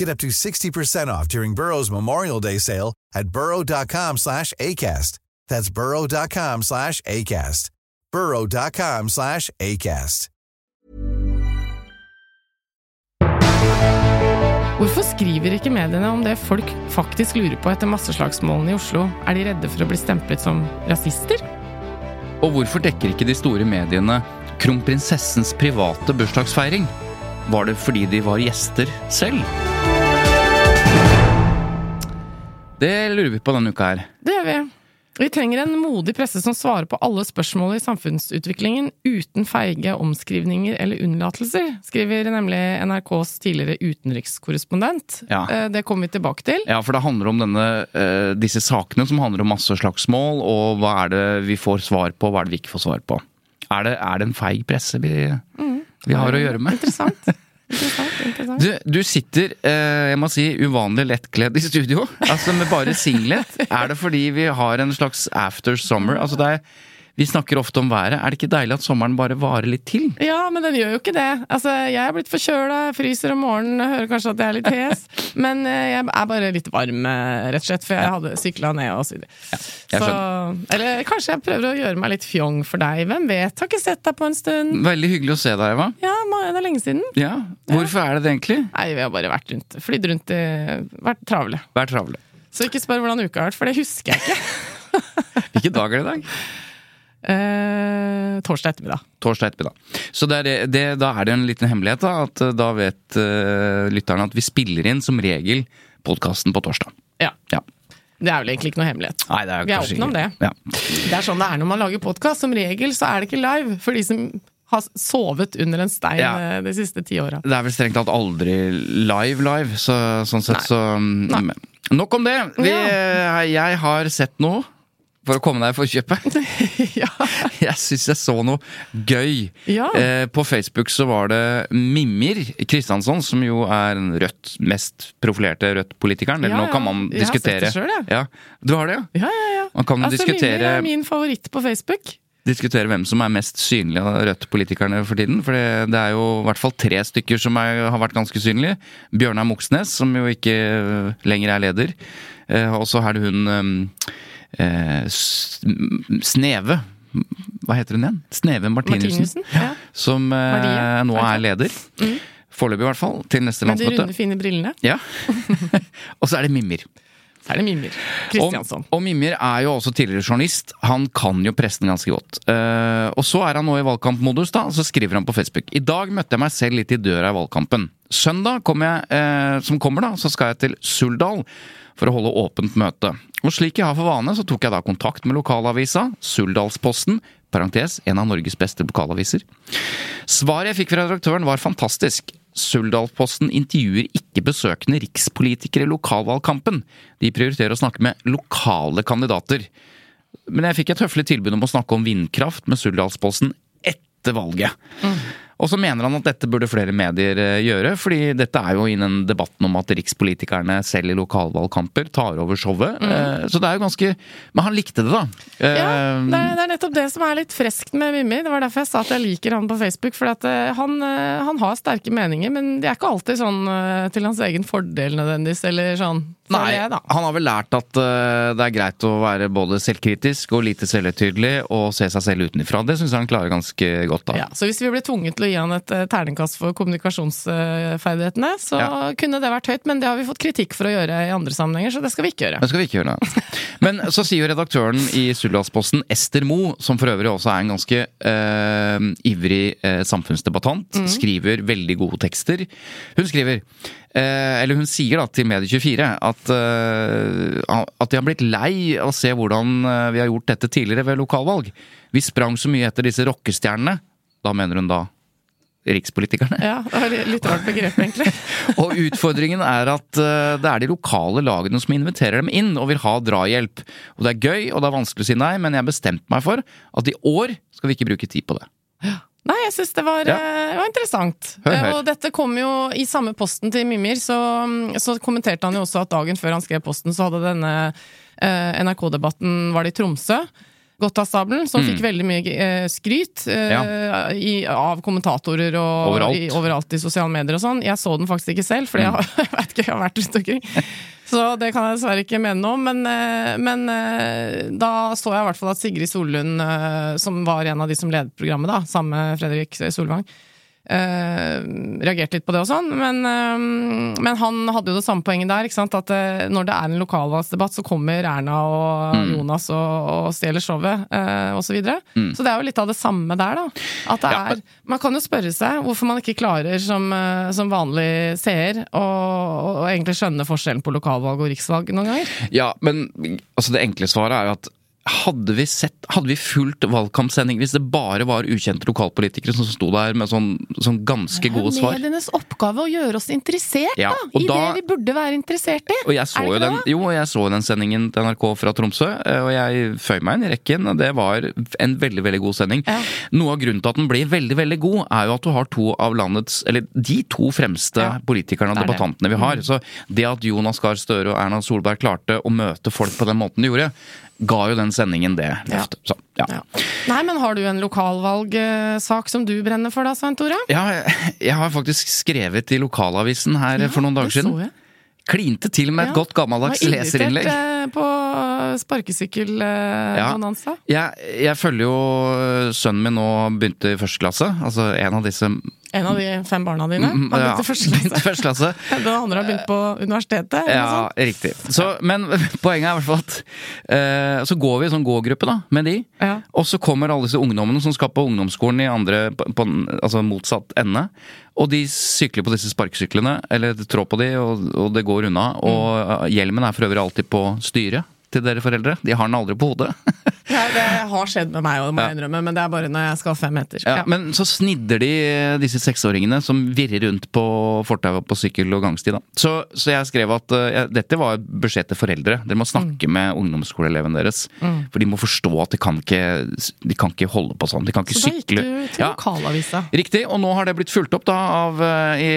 Get up to 60% off during Burrow's Memorial Day sale at burrow.com slash ACAST. That's burrow.com slash ACAST. burrow.com slash ACAST. Hvorfor skriver ikke mediene om det folk faktisk lurer på etter masseslagsmålene i Oslo? Er de redde for å bli stemplet som rasister? Og hvorfor dekker ikke de store mediene kronprinsessens private bursdagsfeiring? Var det fordi de var gjester selv? Det lurer vi på denne uka her. Det gjør vi. Vi trenger en modig presse som svarer på alle spørsmål i samfunnsutviklingen uten feige omskrivninger eller unnlatelser, skriver nemlig NRKs tidligere utenrikskorrespondent. Ja. Eh, Det kommer vi tilbake til. Ja, for det handler om denne, eh, disse sakene som handler om masse slagsmål, og hva er det vi får svar på, hva er det vi ikke får svar på. Er det, er det en feig presse vi, vi har å gjøre med? Interessant. Interessant, interessant. Du, du sitter, eh, jeg må si, uvanlig lettkledd i studio. Altså med bare singlet. Er det fordi vi har en slags after summer? Altså det er, vi snakker ofte om været. Er det ikke deilig at sommeren bare varer litt til? Ja, men den gjør jo ikke det. Altså, jeg er blitt forkjøla, fryser om morgenen, hører kanskje at jeg er litt hes. Men eh, jeg er bare litt varm, eh, rett og slett, for jeg hadde sykla ned og så videre. jeg Så, eller kanskje jeg prøver å gjøre meg litt fjong for deg. Hvem vet? Har ikke sett deg på en stund. Veldig hyggelig å se deg, Eva. Ja, det er lenge siden. Ja, Hvorfor er det det egentlig? Nei, vi har bare vært rundt, flydd rundt i Vært travle. Vær travle. Så ikke spør hvordan uka har vært, for det husker jeg ikke. Hvilken dag er det i dag? Eh, torsdag ettermiddag. Torsdag ettermiddag. Så det er, det, da er det en liten hemmelighet, da. At eh, da vet uh, lytterne at vi spiller inn som regel podkasten på torsdag. Ja. Ja. Det er vel egentlig ikke noe hemmelighet. Nei, det er Vi er åpne om det. Ja. Det er sånn det er når man lager podkast. Som regel så er det ikke live for de som har sovet under en stein Ja. eh, de siste ti åra. Det er vel strengt tatt aldri live live, så, sånn sett Nei. så Nei. Nok om det! Vi, Jeg har sett noe for å komme deg i forkjøpet. ja. Jeg syns jeg så noe gøy. Ja. Eh, på Facebook så var det Mimir Kristiansson, som jo er den rødt, mest profilerte Rødt-politikeren. Eller Ja, nå kan man diskutere. Jeg har sett det sjøl, jeg. ja. Du har det, ja? ja, ja, ja. Man kan altså, diskutere- Mimir er min favoritt på Facebook. diskutere hvem som er mest synlige av Rødt-politikerne for tiden. For det, det er jo i hvert fall tre stykker som er, har vært ganske synlige. Bjørnar Moxnes, som jo ikke lenger er leder. Eh, og så er det hun øhm, eh, Sneve. Hva heter hun igjen? Sneve Martinussen. Martinussen. Ja. Som eh, nå er leder. Mm. Foreløpig, i hvert fall. Til neste Med de runde, fine brillene. Ja. og så er det Mimir. Så er det Mimir Kristiansson. Og, og Mimir er jo også tidligere journalist. Han kan jo pressen ganske godt. Uh, og så er han nå i valgkampmodus, da, så skriver han på Facebook. I dag møtte jeg meg selv litt i døra i valgkampen. Søndag kom jeg, eh, som kommer, da, så skal jeg til Suldal for å holde åpent møte. Og slik jeg har for vane, så tok jeg da kontakt med lokalavisa, Suldalsposten, parentes en av Norges beste lokalaviser. Svaret jeg fikk fra redaktøren var fantastisk. Suldalsposten intervjuer ikke besøkende rikspolitikere i lokalvalgkampen. De prioriterer å snakke med lokale kandidater. Men jeg fikk et høflig tilbud om å snakke om vindkraft med Suldalsposten etter valget. Og så mener han at dette burde flere medier eh, gjøre, fordi dette er jo innen debatten om at rikspolitikerne selv i lokalvalgkamper tar over showet. Mm. Så det er jo ganske Men han likte det, da. Ja, Eh, det er, nettopp det som er litt freskt med Mimmi. Det var derfor jeg sa at jeg liker han på Facebook. For eh, han, eh, han har sterke meninger, men de er ikke alltid sånn eh, til hans egen fordel nødvendigvis, eller sånn Nei, jeg, han har vel lært at uh, det er greit å være både selvkritisk og lite selvhøytidelig og se seg selv utenfra. Det syns jeg han klarer ganske godt. da. Ja, så hvis vi ble tvunget til å gi han et uh, terningkast for kommunikasjonsferdighetene, så Ja. kunne det vært høyt, men det har vi fått kritikk for å gjøre i andre sammenhenger, så det skal vi ikke gjøre. Det skal vi ikke gjøre. Men så sier jo redaktøren i Suldalsposten, Ester Moe, som for øvrig også er en ganske uh, ivrig samfunnsdebattant, mm. skriver veldig gode tekster. Hun skriver eller hun sier da til Medie24 at, eh, at de har blitt lei av å se hvordan eh, vi har gjort dette tidligere ved lokalvalg. Vi sprang så mye etter disse rockestjernene. Da mener hun da rikspolitikerne. Ja, det var litt rart begrep, egentlig. Og utfordringen er at eh, det er de lokale lagene som inviterer dem inn og vil ha drahjelp. Og det er gøy, og det er vanskelig å si nei, men jeg bestemte meg for at i år skal vi ikke bruke tid på det. Nei, jeg syns det var, Ja. eh, var interessant. Hør, hør. Eh, Og dette kom jo i samme posten til Mimir, så, så kommenterte han jo også at dagen før han skrev posten, så hadde denne eh, NRK-debatten var det i Tromsø. stabelen, som fikk veldig mye eh, skryt eh, Mm. Ja. i, av kommentatorer og Overalt. I, overalt i sosiale medier og sånn. Jeg så den faktisk ikke selv, for jeg, jeg vet ikke, jeg har vært rundt omkring. Så det kan jeg dessverre ikke mene noe om, men, eh, men eh, da så jeg i hvert fall at Sigrid Sollund, eh, som var en av de som ledet programmet, da, sammen med Fredrik Solvang, reagerte litt på det og sånn, men, eh, men han hadde jo det samme poenget der, ikke sant? at eh, når det er en lokalvalgsdebatt, så kommer Erna og Mm. Jonas og, og stjeler showet, uh, og så videre. Så det er jo litt av det samme der, da. At det Mm. Ja, er Man kan jo spørre seg hvorfor man ikke klarer som, eh, som vanlig seer å- å egentlig skjønne forskjellen på lokalvalg og riksvalg noen ganger. Ja, men altså det enkle svaret er jo at hadde vi sett, hadde vi fulgt valgkampsending hvis det bare var ukjente lokalpolitikere som sto der med sånn, sånn ganske gode svar? Medienes oppgave å gjøre oss interessert, Ja, da! I da- det vi burde være interessert i! Og jeg så Er det jo den, jo, jeg så den sendingen til NRK fra Tromsø, eh, og jeg føy meg inn i rekken. og Det var en veldig veldig god sending. Ja. Noe av grunnen til at den blir veldig veldig god, er jo at du har to av landets, eller de to fremste Ja, politikerne og det er det. Mm. debattantene vi har. Så det at Jonas Gahr Støre og Erna Solberg klarte å møte folk på den måten de gjorde, ga jo den sendingen det løftet. Ja. ja. Ja. Nei, men har du en lokalvalgsak som du brenner for da, Svein Tore? Ja, jeg- har faktisk skrevet i lokalavisen her for noen dager det så siden. jeg. Klinte til med et Ja. godt gammeldags leserinnlegg. eh, på sparkesykkelbonanza. Jeg, jeg følger jo sønnen min nå begynte i første klasse. Altså en av disse En av de fem barna dine har Mm, ja, begynt i første klasse. Den andre har begynt på universitetet. Ja, riktig. Så, men poenget er i hvert fall at uh, så går vi i sånn gågruppe da, med de. Ja. Og så kommer alle disse ungdommene som skal på ungdomsskolen i andre, på, på altså motsatt ende. Og de sykler på disse sparkesyklene, eller trår på de, og, og det går unna. Og eh, hjelmen er for øvrig alltid på styret til dere foreldre. De har den aldri på hodet. Ja, det har skjedd med meg, òg, må jeg innrømme, men det er bare når jeg skal fem meter. Ja, Men så snidder de eh, disse seksåringene som virrer rundt på fortauet på sykkel- og gangsti. da. Så, så jeg skrev at ja, dette var beskjed til foreldre. Dere må snakke Mm. med ungdomsskoleeleven deres. For de må forstå at de kan ikke, de kan ikke holde på sånn. De kan ikke Så da gikk du til Ja. lokalavisa. Riktig, og nå har det blitt fulgt opp da av, eh, i,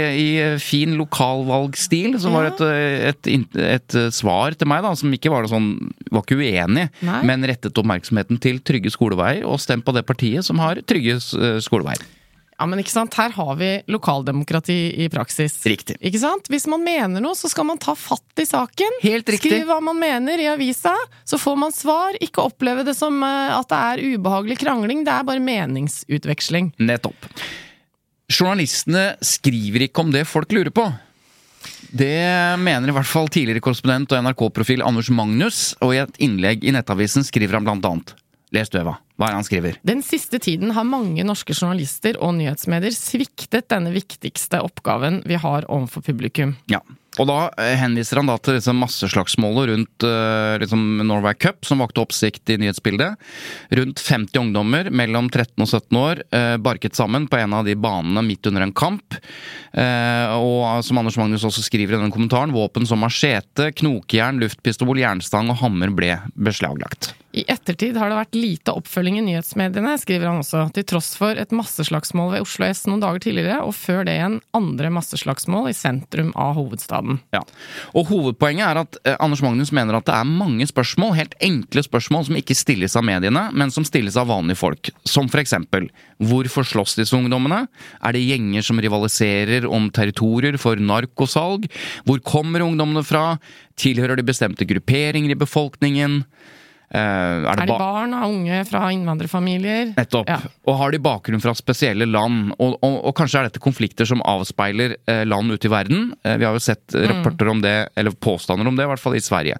i fin lokalvalgstil. Som var et, et, et, et svar til meg, da, som ikke var sånn Var ikke uenig, Nei. men rettet oppmerksomheten til trygge skoleveier, og stem på det partiet som har trygge eh, skoleveier. Ja, men ikke sant, her har vi lokaldemokrati i praksis. Riktig. Ikke sant? Hvis man mener noe, så skal man ta fatt i saken. Helt riktig. Skriv hva man mener i avisa, så får man svar. Ikke oppleve det som eh, at det er ubehagelig krangling, det er bare meningsutveksling. Nettopp. Journalistene skriver ikke om det folk lurer på. Det mener i hvert fall tidligere korrespondent og NRK-profil Anders Magnus, og i et innlegg i Nettavisen skriver han blant annet Les du, Eva. Hva er det han skriver? Den siste tiden har mange norske journalister og nyhetsmedier sviktet denne viktigste oppgaven vi har overfor publikum. Ja. Og da eh, henviser han da til liksom masseslagsmålet rundt eh, liksom Norway Cup, som vakte oppsikt i nyhetsbildet. Rundt 50 ungdommer mellom 13 og 17 år eh, barket sammen på en av de banene midt under en kamp. Og som Anders Magnus også skriver i denne kommentaren, våpen som machete, knokejern, luftpistol, jernstang og hammer ble beslaglagt. I ettertid har det vært lite oppfølging i nyhetsmediene, skriver han også, til tross for et masseslagsmål ved Oslo S noen dager tidligere, og før det igjen andre masseslagsmål i sentrum av hovedstaden. Ja. Og hovedpoenget er at eh, Anders Magnus mener at det er mange spørsmål, helt enkle spørsmål, som ikke stilles av mediene, men som stilles av vanlige folk. Som for eksempel hvorfor slåss disse ungdommene? Er det gjenger som rivaliserer om territorier for narkosalg? Hvor kommer ungdommene fra? Tilhører de bestemte grupperinger i befolkningen? Eh, Er de barn og unge fra innvandrerfamilier? Nettopp. Ja. Og har de bakgrunn fra spesielle land? Og, og, og kanskje er dette konflikter som avspeiler eh, land ute i verden? Eh, vi har jo sett rapporter om det, eller påstander om det, i hvert fall i Sverige.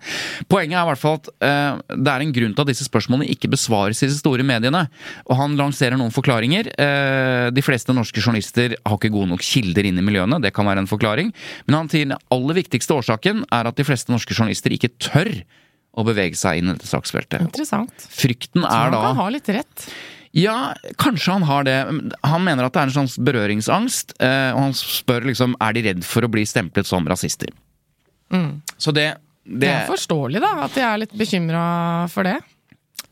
Poenget er i hvert fall at uh, det er en grunn til at disse spørsmålene ikke besvares i de store mediene. Og han lanserer noen forklaringer. Uh, de fleste norske journalister har ikke gode nok kilder inn i miljøene, det kan være en forklaring. Men han sier den aller viktigste årsaken er at de fleste norske journalister ikke tør å bevege seg inn i dette saksfeltet. Interessant. Frykten Så er han da kan ha litt rett. ja, kanskje han har det. Han mener at det er en slags berøringsangst, eh, og han spør liksom er de redd for å bli stemplet som rasister. Så det, Det det er forståelig, da, at de er litt bekymra for det.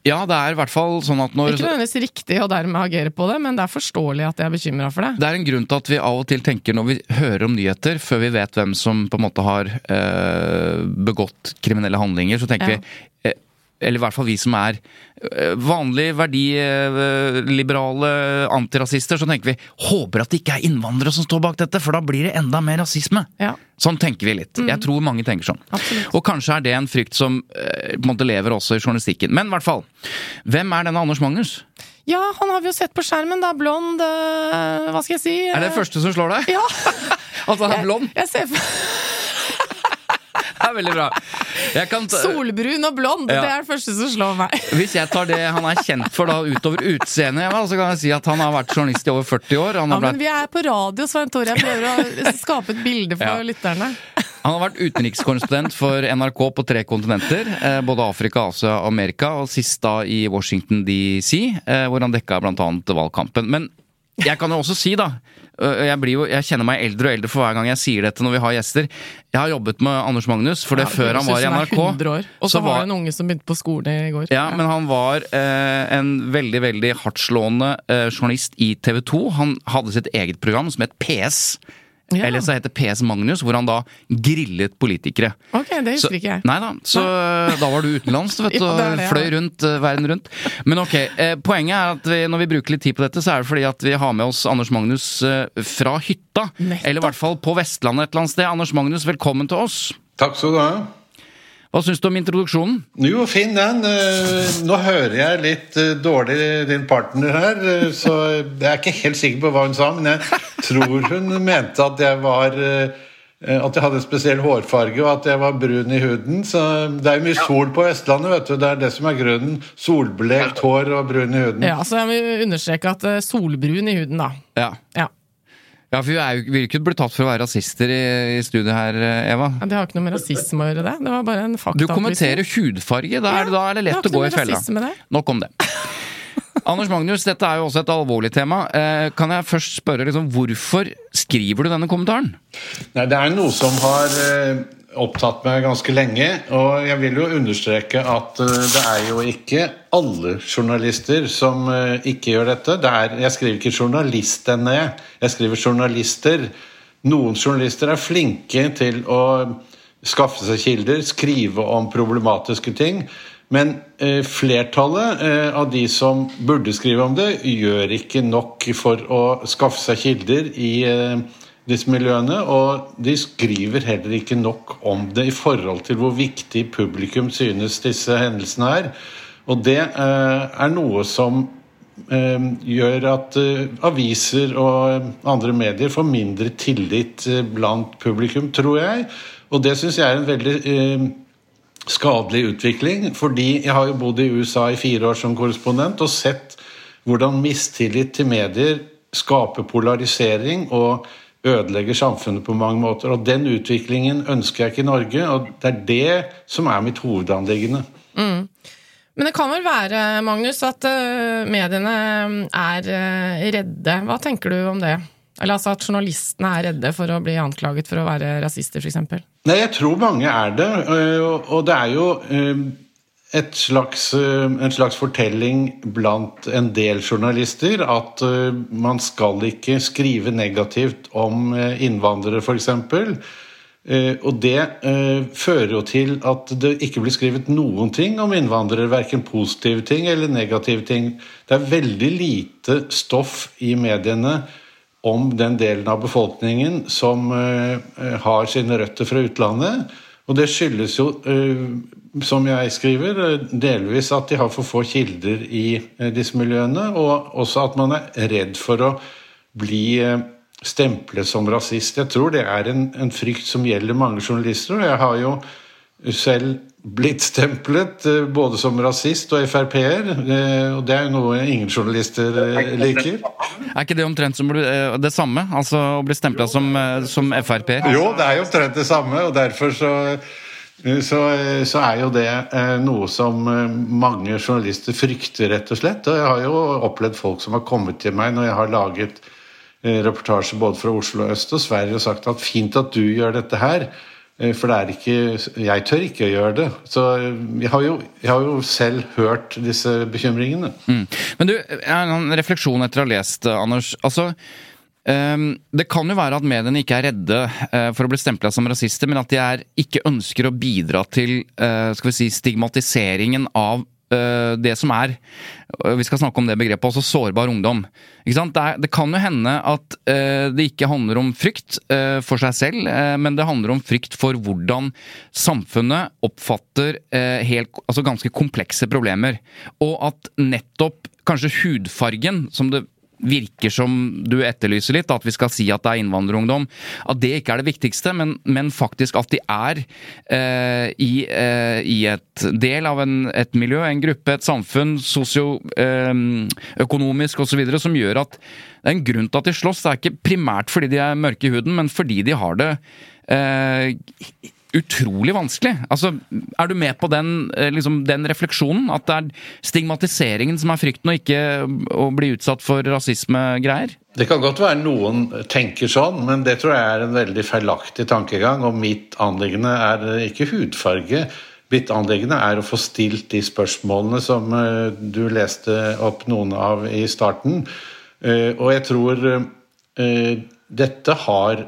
Ja, det er i hvert fall sånn at når Ikke nødvendigvis riktig å dermed agere på det, men det er forståelig at jeg er bekymra for det. Det er en grunn til at vi av og til tenker når vi hører om nyheter, før vi vet hvem som på en måte har øh, begått kriminelle handlinger, så tenker Ja. vi eh, Eller i hvert fall vi som er eh, vanlige verdiliberale antirasister, så tenker vi håper at det ikke er innvandrere som står bak dette, for da blir det enda mer rasisme. Ja. Sånn tenker vi litt. Jeg tror mange tenker sånn. Absolutt. Og kanskje er det en frykt som eh, på en måte lever også i journalistikken. Men i hvert fall. Hvem er denne Anders Mangers? Ja, han har vi jo sett på skjermen, da. Blond øh, Hva skal jeg si? Er det det første som slår deg? Ja. At han er blond? Jeg ser for Det er veldig bra. Solbrun og blond, Ja. det er det første som slår meg. hvis jeg tar det han er kjent for da utover utseendet, så kan jeg si at han har vært journalist i over 40 år. Han Ja, men vi er på radio, Svein Tore. Jeg prøver å skape et bilde for Ja. lytterne. han har vært utenrikskorrespondent for NRK på tre kontinenter. eh, Både Afrika, Asia og Amerika, og sist da i Washington DC, eh, hvor han dekka annet valgkampen. Men jeg kan jo også si, da jeg, blir jo, jeg kjenner meg eldre og eldre for hver gang jeg sier dette når vi har gjester. Jeg har jobbet med Anders Magnus, for det Ja, før han var i NRK. han 100 år. Og så var- du en unge som begynte på skolen i går. Ja, men han var eh, en veldig, veldig hardtslående eh, journalist i TV 2. Han hadde sitt eget program som het PS. Ja. Eller så heter PS Magnus, hvor han da grillet politikere. Ok, det Så, husker ikke jeg. nei da, så da var du utenlands, vet du, Ja, det, fløy rundt uh, verden rundt. Men ok, eh, poenget er at vi, når vi bruker litt tid på dette, så er det fordi at vi har med oss Anders Magnus eh, fra hytta. Nettopp. Eller i hvert fall på Vestlandet et eller annet sted. Anders Magnus, velkommen til oss. Takk skal du ha. Hva syns du om introduksjonen? Jo, fin den. Eh, Nå hører jeg litt eh, dårlig din partner her, eh, så jeg er ikke helt sikker på hva hun sa, men jeg tror hun mente at jeg var at jeg hadde spesiell hårfarge og at jeg var brun i huden. Så Det er jo mye sol på Vestlandet, vet du. Det er det som er grunnen. Solblekt hår og brun i huden. Ja, så jeg vil understreke at solbrun i huden, da. Ja. Ja. Ja, for vi er vil ikke bli tatt for å være rasister i, i studiet her, eh, Eva. Ja, Det har ikke noe med rasisme å gjøre, det. Det var bare en fakta. Du kommenterer hudfarge. Da er, det- da er det lett å gå i fella. det. Nok om det. Anders Magnus, dette er jo også et alvorlig tema. Eh, kan jeg først spørre liksom, hvorfor skriver du denne kommentaren? Nei, Det er noe som har eh, opptatt meg ganske lenge. Og jeg vil jo understreke at eh, det er jo ikke alle journalister som eh, ikke gjør dette. Det er, jeg skriver ikke journalistene, jeg skriver journalister. Noen journalister er flinke til å skaffe seg kilder, skrive om problematiske ting. Men eh, flertallet av de som burde skrive om det, gjør ikke nok for å skaffe seg kilder i eh, disse miljøene, og de skriver heller ikke nok om det i forhold til hvor viktig publikum synes disse hendelsene er. Og det eh, er noe som eh, gjør at eh, aviser og andre medier får mindre tillit blant publikum, tror jeg. Og det syns jeg er en veldig skadelig utvikling, fordi jeg har jo bodd i USA i fire år som korrespondent og sett hvordan mistillit til medier skaper polarisering og ødelegger samfunnet på mange måter. Og den utviklingen ønsker jeg ikke i Norge, og det er det som er mitt hovedanliggende. Men det kan vel være, Magnus, at eh, mediene er eh, redde. Hva tenker du om det? Eller altså at journalistene er redde for å bli anklaget for å være rasister, f.eks. Nei, jeg tror mange er det. øh, og- det er jo et slags, en slags fortelling blant en del journalister at man skal ikke skrive negativt om innvandrere, f.eks. Og det fører jo til at det ikke blir skrevet noen ting om innvandrere. Verken positive ting eller negative ting. Det er veldig lite stoff i mediene om den delen av befolkningen som har sine røtter fra utlandet. Og det skyldes jo, som jeg skriver, delvis at de har for få kilder i disse miljøene, og også at man er redd for å bli stemplet som rasist. Jeg tror det er en, en, frykt som gjelder mange journalister. og Jeg har jo selv blitt stemplet eh, både som rasist og Frp-er. Eh, og det er jo noe ingen journalister eh, liker. Er ikke det omtrent som det samme? Altså å bli stempla som, som Frp-er? Jo, det er jo omtrent det samme, og derfor så så, så, er jo det noe som mange journalister frykter, rett og slett. Og jeg har jo opplevd folk som har kommet til meg når jeg har laget reportasje både fra Oslo øst og Sverige og sagt at fint at du gjør dette her. Eh, for det er ikke Jeg tør ikke å gjøre det. Så eh, jeg har jo, jeg har jo selv hørt disse bekymringene. Mm. Men du, jeg har en refleksjon etter å ha lest, Anders. Altså, um, det kan jo være at mediene ikke er redde for å bli stempla som rasister, men at de er, ikke ønsker å bidra til skal vi si, stigmatiseringen av Eh, det som er Vi skal snakke om det begrepet også, sårbar ungdom. Det, er, det, kan jo hende at uh, det ikke handler om frykt uh, for seg selv, men det handler om frykt for hvordan samfunnet oppfatter helt, altså ganske komplekse problemer. Og at nettopp kanskje hudfargen, som det virker som du etterlyser litt, at vi skal si at det er innvandrerungdom. At det ikke er det viktigste, men, men faktisk at de er eh, i, eh, i, et del av en, et miljø, en gruppe, et samfunn, sosioøkonomisk eh, osv., som gjør at det er en grunn til at de slåss. Det er ikke primært fordi de er mørke i huden, men fordi de har det eh, utrolig vanskelig. Altså, Er du med på den, eh, liksom, den, refleksjonen? At det er stigmatiseringen som er frykten, og ikke å bli utsatt for rasismegreier? Det kan godt være noen tenker sånn, men det tror jeg er en veldig feilaktig tankegang. Og mitt anliggende er ikke hudfarge. Mitt anliggende er å få stilt de spørsmålene som eh, du leste opp noen av i starten. Eh, og jeg tror dette har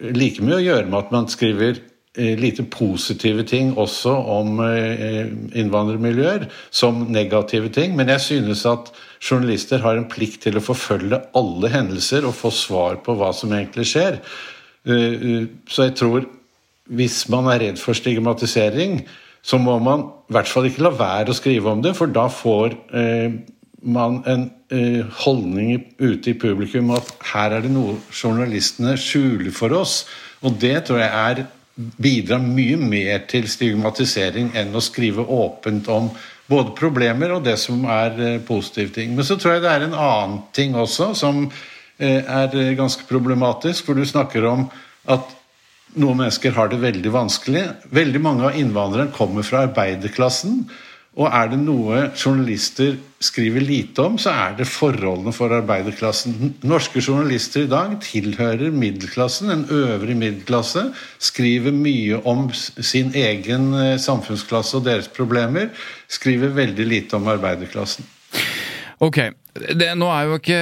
like mye å gjøre med at man skriver eh, lite positive ting også om eh, innvandrermiljøer som negative ting. Men jeg synes at journalister har en plikt til å forfølge alle hendelser og få svar på hva som egentlig skjer. Eh, så jeg tror hvis man er redd for stigmatisering, så må man i hvert fall ikke la være å skrive om det, for da får man en uh, holdning ute i publikum at her er det noe journalistene skjuler for oss. Og det tror jeg er bidrar mye mer til stigmatisering enn å skrive åpent om både problemer og det som er uh, positive ting. Men så tror jeg det er en annen ting også som uh, er ganske problematisk, for du snakker om at noen mennesker har det veldig vanskelig. Veldig mange av innvandrerne kommer fra arbeiderklassen. Og er det noe journalister skriver lite om, så er det forholdene for arbeiderklassen. Norske journalister i dag tilhører middelklassen, en øvrig middelklasse. Skriver mye om sin egen eh, samfunnsklasse og deres problemer. Skriver veldig lite om arbeiderklassen. Ok, det, nå er jo ikke,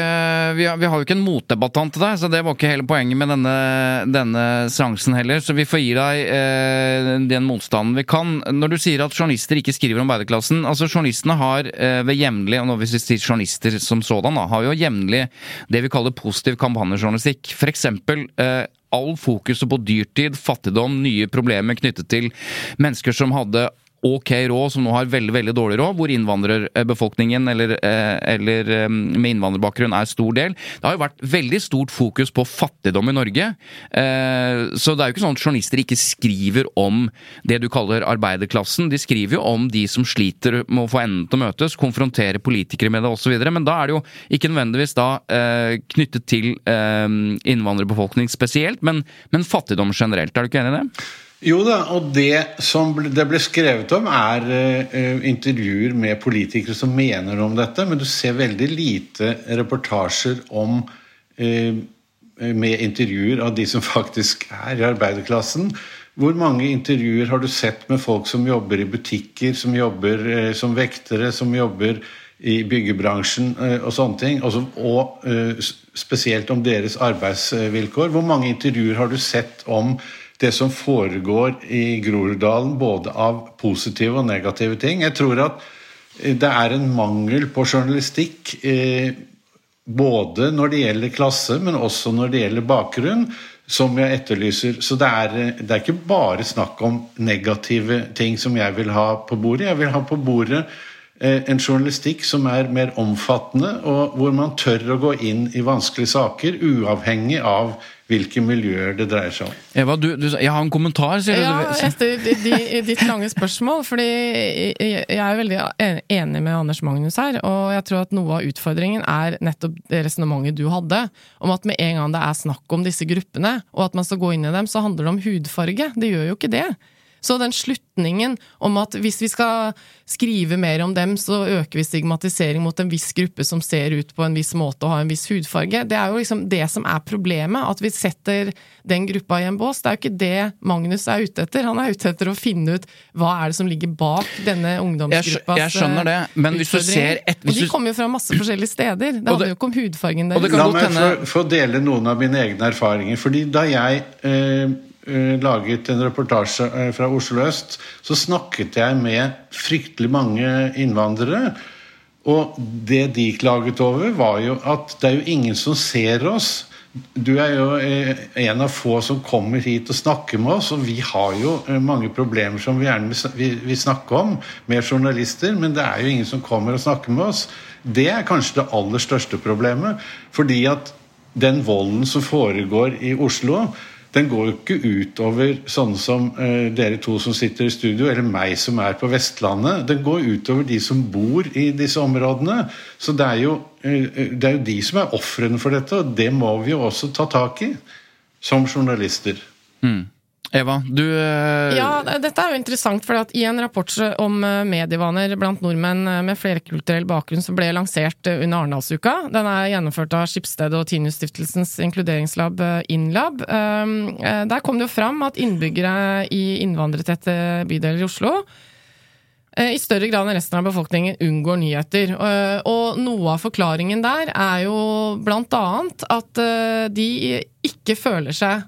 vi har, vi har jo ikke en motdebattant til deg, så det var ikke hele poenget med denne, denne seansen heller. Så vi får gi deg eh, den motstanden vi kan. Når du sier at journalister ikke skriver om arbeiderklassen altså Journalistene har eh, ved jevnlig, og nå hvis vi sier journalister som sådan, da, har jo jevnlig det vi kaller positiv kampanjejournalistikk. Eksempel eh, all fokuset på dyrtid, fattigdom, nye problemer knyttet til mennesker som hadde ok råd, som nå har veldig veldig dårlig råd, hvor innvandrerbefolkningen eller, eh, eller eh, med innvandrerbakgrunn er stor del. Det har jo vært veldig stort fokus på fattigdom i Norge. Eh, så det er jo ikke sånn at journalister ikke skriver om det du kaller arbeiderklassen. De skriver jo om de som sliter med å få endene til å møtes, konfrontere politikere med det osv. Men da er det jo ikke nødvendigvis da knyttet til innvandrerbefolkning spesielt, men, men fattigdom generelt. Er du ikke enig i det? Jo da, og det som det ble skrevet om, er uh, intervjuer med politikere som mener noe om dette, men du ser veldig lite reportasjer om uh, med intervjuer av de som faktisk er i arbeiderklassen. Hvor mange intervjuer har du sett med folk som jobber i butikker, som jobber uh, som vektere, som jobber i byggebransjen og sånne ting, og, og eh, spesielt om deres arbeidsvilkår? Hvor mange intervjuer har du sett om det som foregår i Groruddalen, både av positive og negative ting? Jeg tror at det er en mangel på journalistikk. Eh, både når det gjelder klasse, men også når det gjelder bakgrunn, som jeg etterlyser. Så det er, det er ikke bare snakk om negative ting som jeg vil ha på bordet. Jeg vil ha på bordet eh, en journalistikk som er mer omfattende, og hvor man tør å gå inn i vanskelige saker, uavhengig av hvilke miljøer det dreier seg om. Eva, du, du, jeg har en kommentar, sier ja, du. Etter ditt lange spørsmål, fordi jeg er veldig enig med Anders Magnus her, og jeg tror at noe av utfordringen er nettopp det resonnementet du hadde, om at med en gang det er snakk om disse gruppene, og at man skal gå inn i dem, så handler det om hudfarge. Det gjør jo ikke det. Så den slutningen om at hvis vi skal skrive mer om dem, så øker vi stigmatisering mot en viss gruppe som ser ut på en viss måte og har en viss hudfarge, det er jo liksom det som er problemet. At vi setter den gruppa i en bås. Det er jo ikke det Magnus er ute etter. Han er ute etter å finne ut hva er det som ligger bak denne ungdomsgruppas Jeg skjønner det, men hvis du ser et, hvis Og de kommer jo fra masse forskjellige steder. Det handler jo ikke om hudfargen deres. La meg få dele noen av mine egne erfaringer. fordi da jeg Eh, laget en reportasje eh, fra Oslo øst, så snakket jeg med fryktelig mange innvandrere. Og det de klaget over, var jo at det er jo ingen som ser oss. Du er jo eh, en av få som kommer hit og snakker med oss, og vi har jo mange problemer som vi gjerne vil snakke om med journalister, men det er jo ingen som kommer og snakker med oss. Det er kanskje det aller største problemet. Fordi at den volden som foregår i Oslo, den går jo ikke utover sånne som eh, dere to som sitter i studio, eller meg som er på Vestlandet. Den går utover de som bor i disse områdene. Så det er jo, eh, det er jo de som er ofrene for dette, og det må vi jo også ta tak i som journalister. Mm. Eva, du uh... Ja, dette er jo interessant, for i en rapport om eh, medievaner blant nordmenn eh, med flerkulturell bakgrunn som ble lansert under Arendalsuka, den er gjennomført av Skipsstedet og Tinius-stiftelsens inkluderingslab Inlab, der kom det jo fram at innbyggere i innvandrertette bydeler i Oslo i større grad enn resten av befolkningen unngår nyheter. Og noe av forklaringen der er jo blant annet at de ikke føler seg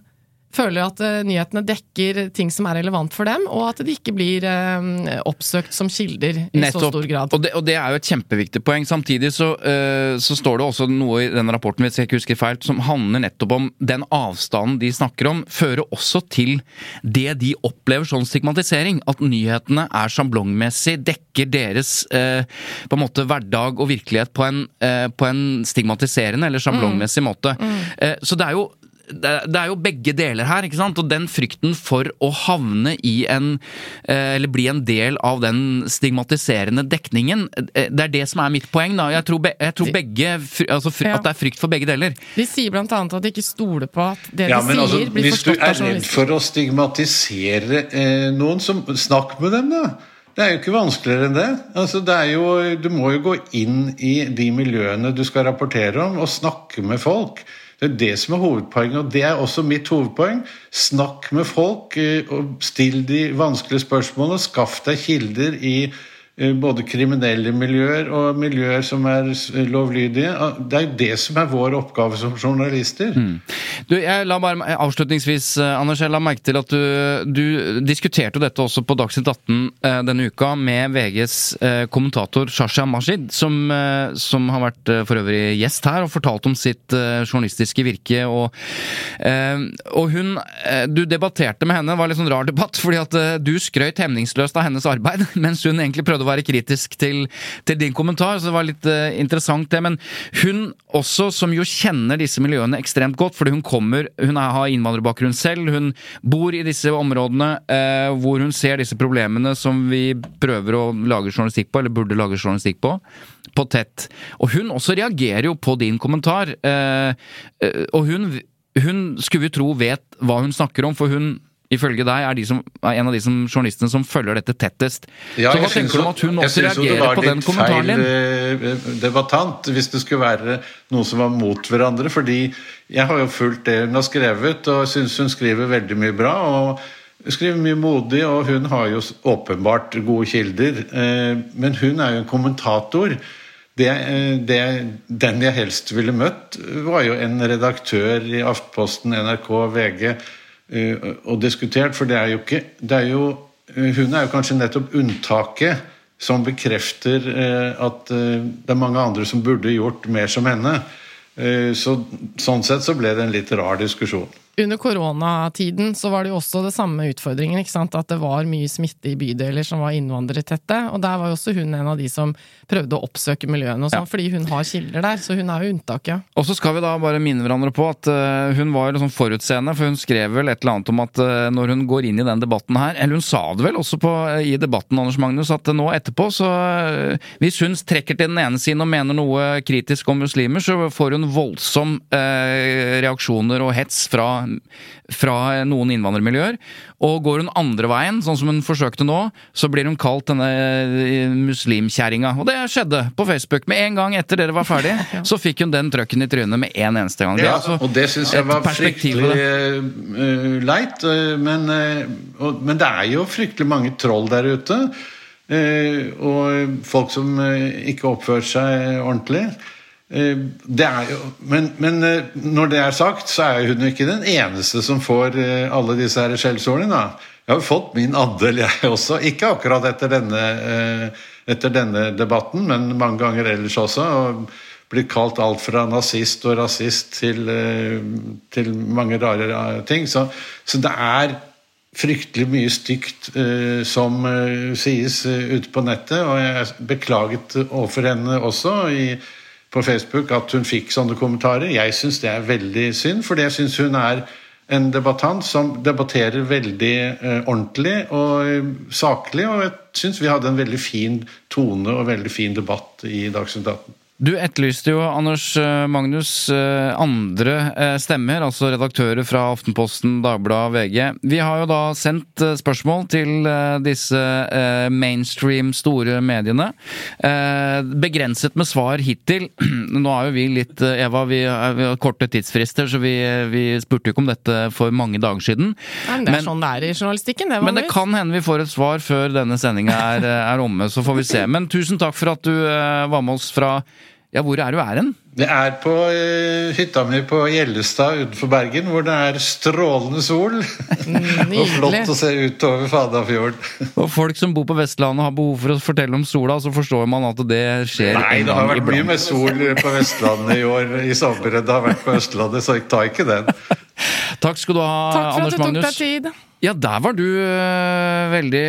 føler at uh, nyhetene dekker ting som er relevant for dem, og at de ikke blir uh, oppsøkt som kilder i Nettopp. så stor grad. Og det, og det, er jo et kjempeviktig poeng. Samtidig så, uh, så, står det også noe i denne rapporten hvis jeg ikke husker feil, som handler nettopp om den avstanden de snakker om, fører også til det de opplever sånn stigmatisering. At nyhetene er sjablongmessig, dekker deres på en måte hverdag og virkelighet på en, på en stigmatiserende eller sjablongmessig mm. måte. Mm. Så det er jo det er jo begge deler her, ikke sant? Og den frykten for å havne i en eh, Eller bli en del av den stigmatiserende dekningen, eh, det er det som er mitt poeng, da. Jeg tror, be, jeg tror begge altså, At det er frykt for begge deler. De sier blant annet at de ikke stoler på at det ja, de altså, sier, altså, blir forstått av journalister. Hvis du er redd for å stigmatisere eh, noen, så snakk med dem, da. Det er jo ikke vanskeligere enn det. Altså, det jo, du må jo gå inn i de miljøene du skal rapportere om, og snakke med folk. Det er det som er hovedpoenget, og det er også mitt hovedpoeng. Snakk med folk, eh, og still de vanskelige spørsmålene. Skaff deg kilder i både kriminelle miljøer og miljøer som er lovlydige. Det er jo det som er vår oppgave som journalister. Mm. Du, jeg la bare Avslutningsvis, eh, Anders, jeg la merke til at du, du diskuterte dette også på Dagsnytt 18 eh, denne uka med VGs kommentator Shasha Mashid, som, som har vært for øvrig gjest her og fortalt om sitt journalistiske virke. Og, og hun Du debatterte med henne, det var litt sånn rar debatt, fordi at du skrøt hemningsløst av hennes arbeid, mens hun egentlig prøvde å være kritisk til, til din kommentar, så det var litt uh, interessant det. Men hun også, som jo kjenner disse miljøene ekstremt godt, fordi hun kommer Hun er, har innvandrerbakgrunn selv, hun bor i disse områdene uh, hvor hun ser disse problemene som vi prøver å lage journalistikk på, eller burde lage journalistikk på, på tett. Og hun også reagerer jo på din kommentar. Uh, og hun, hun skulle vi tro vet hva hun snakker om, for hun ifølge deg, er, de som, er en av de som, journalistene som følger dette tettest. Ja, så hva tenker du om at hun også reagerer på den kommentaren din? Jeg syns det var litt feil debattant hvis det skulle være noen som var mot hverandre. fordi jeg har jo fulgt det hun har skrevet, og syns hun skriver veldig mye bra. og skriver mye modig, og hun har jo åpenbart gode kilder. Eh, men hun er jo en kommentator. Det, eh, det, den jeg helst ville møtt, var jo en redaktør i Aftenposten, NRK, VG eh, og diskutert, for det er jo ikke det er jo, Hun er jo kanskje nettopp unntaket som bekrefter at det er mange andre som burde gjort mer som henne. Så, sånn sett så ble det en litt rar diskusjon under koronatiden så var det jo også det samme utfordringen. ikke sant? At det var mye smitte i bydeler som var innvandrertette. Og der var jo også hun en av de som prøvde å oppsøke miljøene og sånn, ja. fordi hun har kilder der. Så hun er jo unntaket. Og så skal vi da bare minne hverandre på at uh, hun var liksom forutseende, for hun skrev vel et eller annet om at uh, når hun går inn i den debatten her Eller hun sa det vel også på, uh, i debatten, Anders Magnus, at nå etterpå så Hvis hun trekker til den ene siden og mener noe kritisk om muslimer, så får hun voldsom reaksjoner og hets fra fra noen innvandrermiljøer. Og går hun andre veien, sånn som hun forsøkte nå, så blir hun kalt denne muslimkjerringa. Og det skjedde på Facebook. Med en gang etter dere var ferdig, så fikk hun den trøkken i trynet med en eneste gang. Det ja, altså og det syns jeg var fryktelig uh, leit. Men, uh, og, men det er jo fryktelig mange troll der ute. Uh, og folk som ikke oppfører seg ordentlig. Eh, jo, men, men, eh, når det er sagt, så er hun ikke den eneste som får eh, alle disse skjellsordene. Jeg har jo fått min andel, jeg også. Ikke akkurat etter denne, etter denne debatten, men mange ganger ellers også. og blitt kalt alt fra nazist og rasist til, til mange rare ting. Så, så, det er fryktelig mye stygt uh, som uh, sies uh, ute på nettet, og jeg beklaget overfor henne også. i på Facebook at hun fikk sånne kommentarer. Jeg syns det er veldig synd, for jeg syns hun er en debattant som debatterer veldig eh, ordentlig og eh, saklig. Og jeg syns vi hadde en veldig fin tone og veldig fin debatt i Dagsnytt 18. Du etterlyste jo, Anders eh, Magnus, eh, andre eh, stemmer, altså redaktører fra Aftenposten, Dagbladet, VG. Vi har jo da sendt spørsmål til disse mainstream store mediene. Begrenset med svar hittil. Nå er jo vi litt Eva, vi har korte tidsfrister, så vi, vi spurte jo ikke om dette for mange dager siden. Men det er men, sånn det er i journalistikken. Det men det kan hende vi får et svar før denne sendinga er, er omme, så får vi se. Men tusen takk for at du var med oss fra ja, hvor er du er hen? Det er på uh, hytta mi på Gjellestad utenfor Bergen, hvor det er strålende sol. og flott å se utover Fadafjorden. og folk som bor på Vestlandet har behov for å fortelle om sola, så forstår man at det skjer Nei, det har vært mye mer sol på Vestlandet i år i sommer enn det har vært på Østlandet, så jeg tar ikke den. Takk skal du ha, Anders Magnus. Takk for at du tok deg tid. Ja, der var du uh, veldig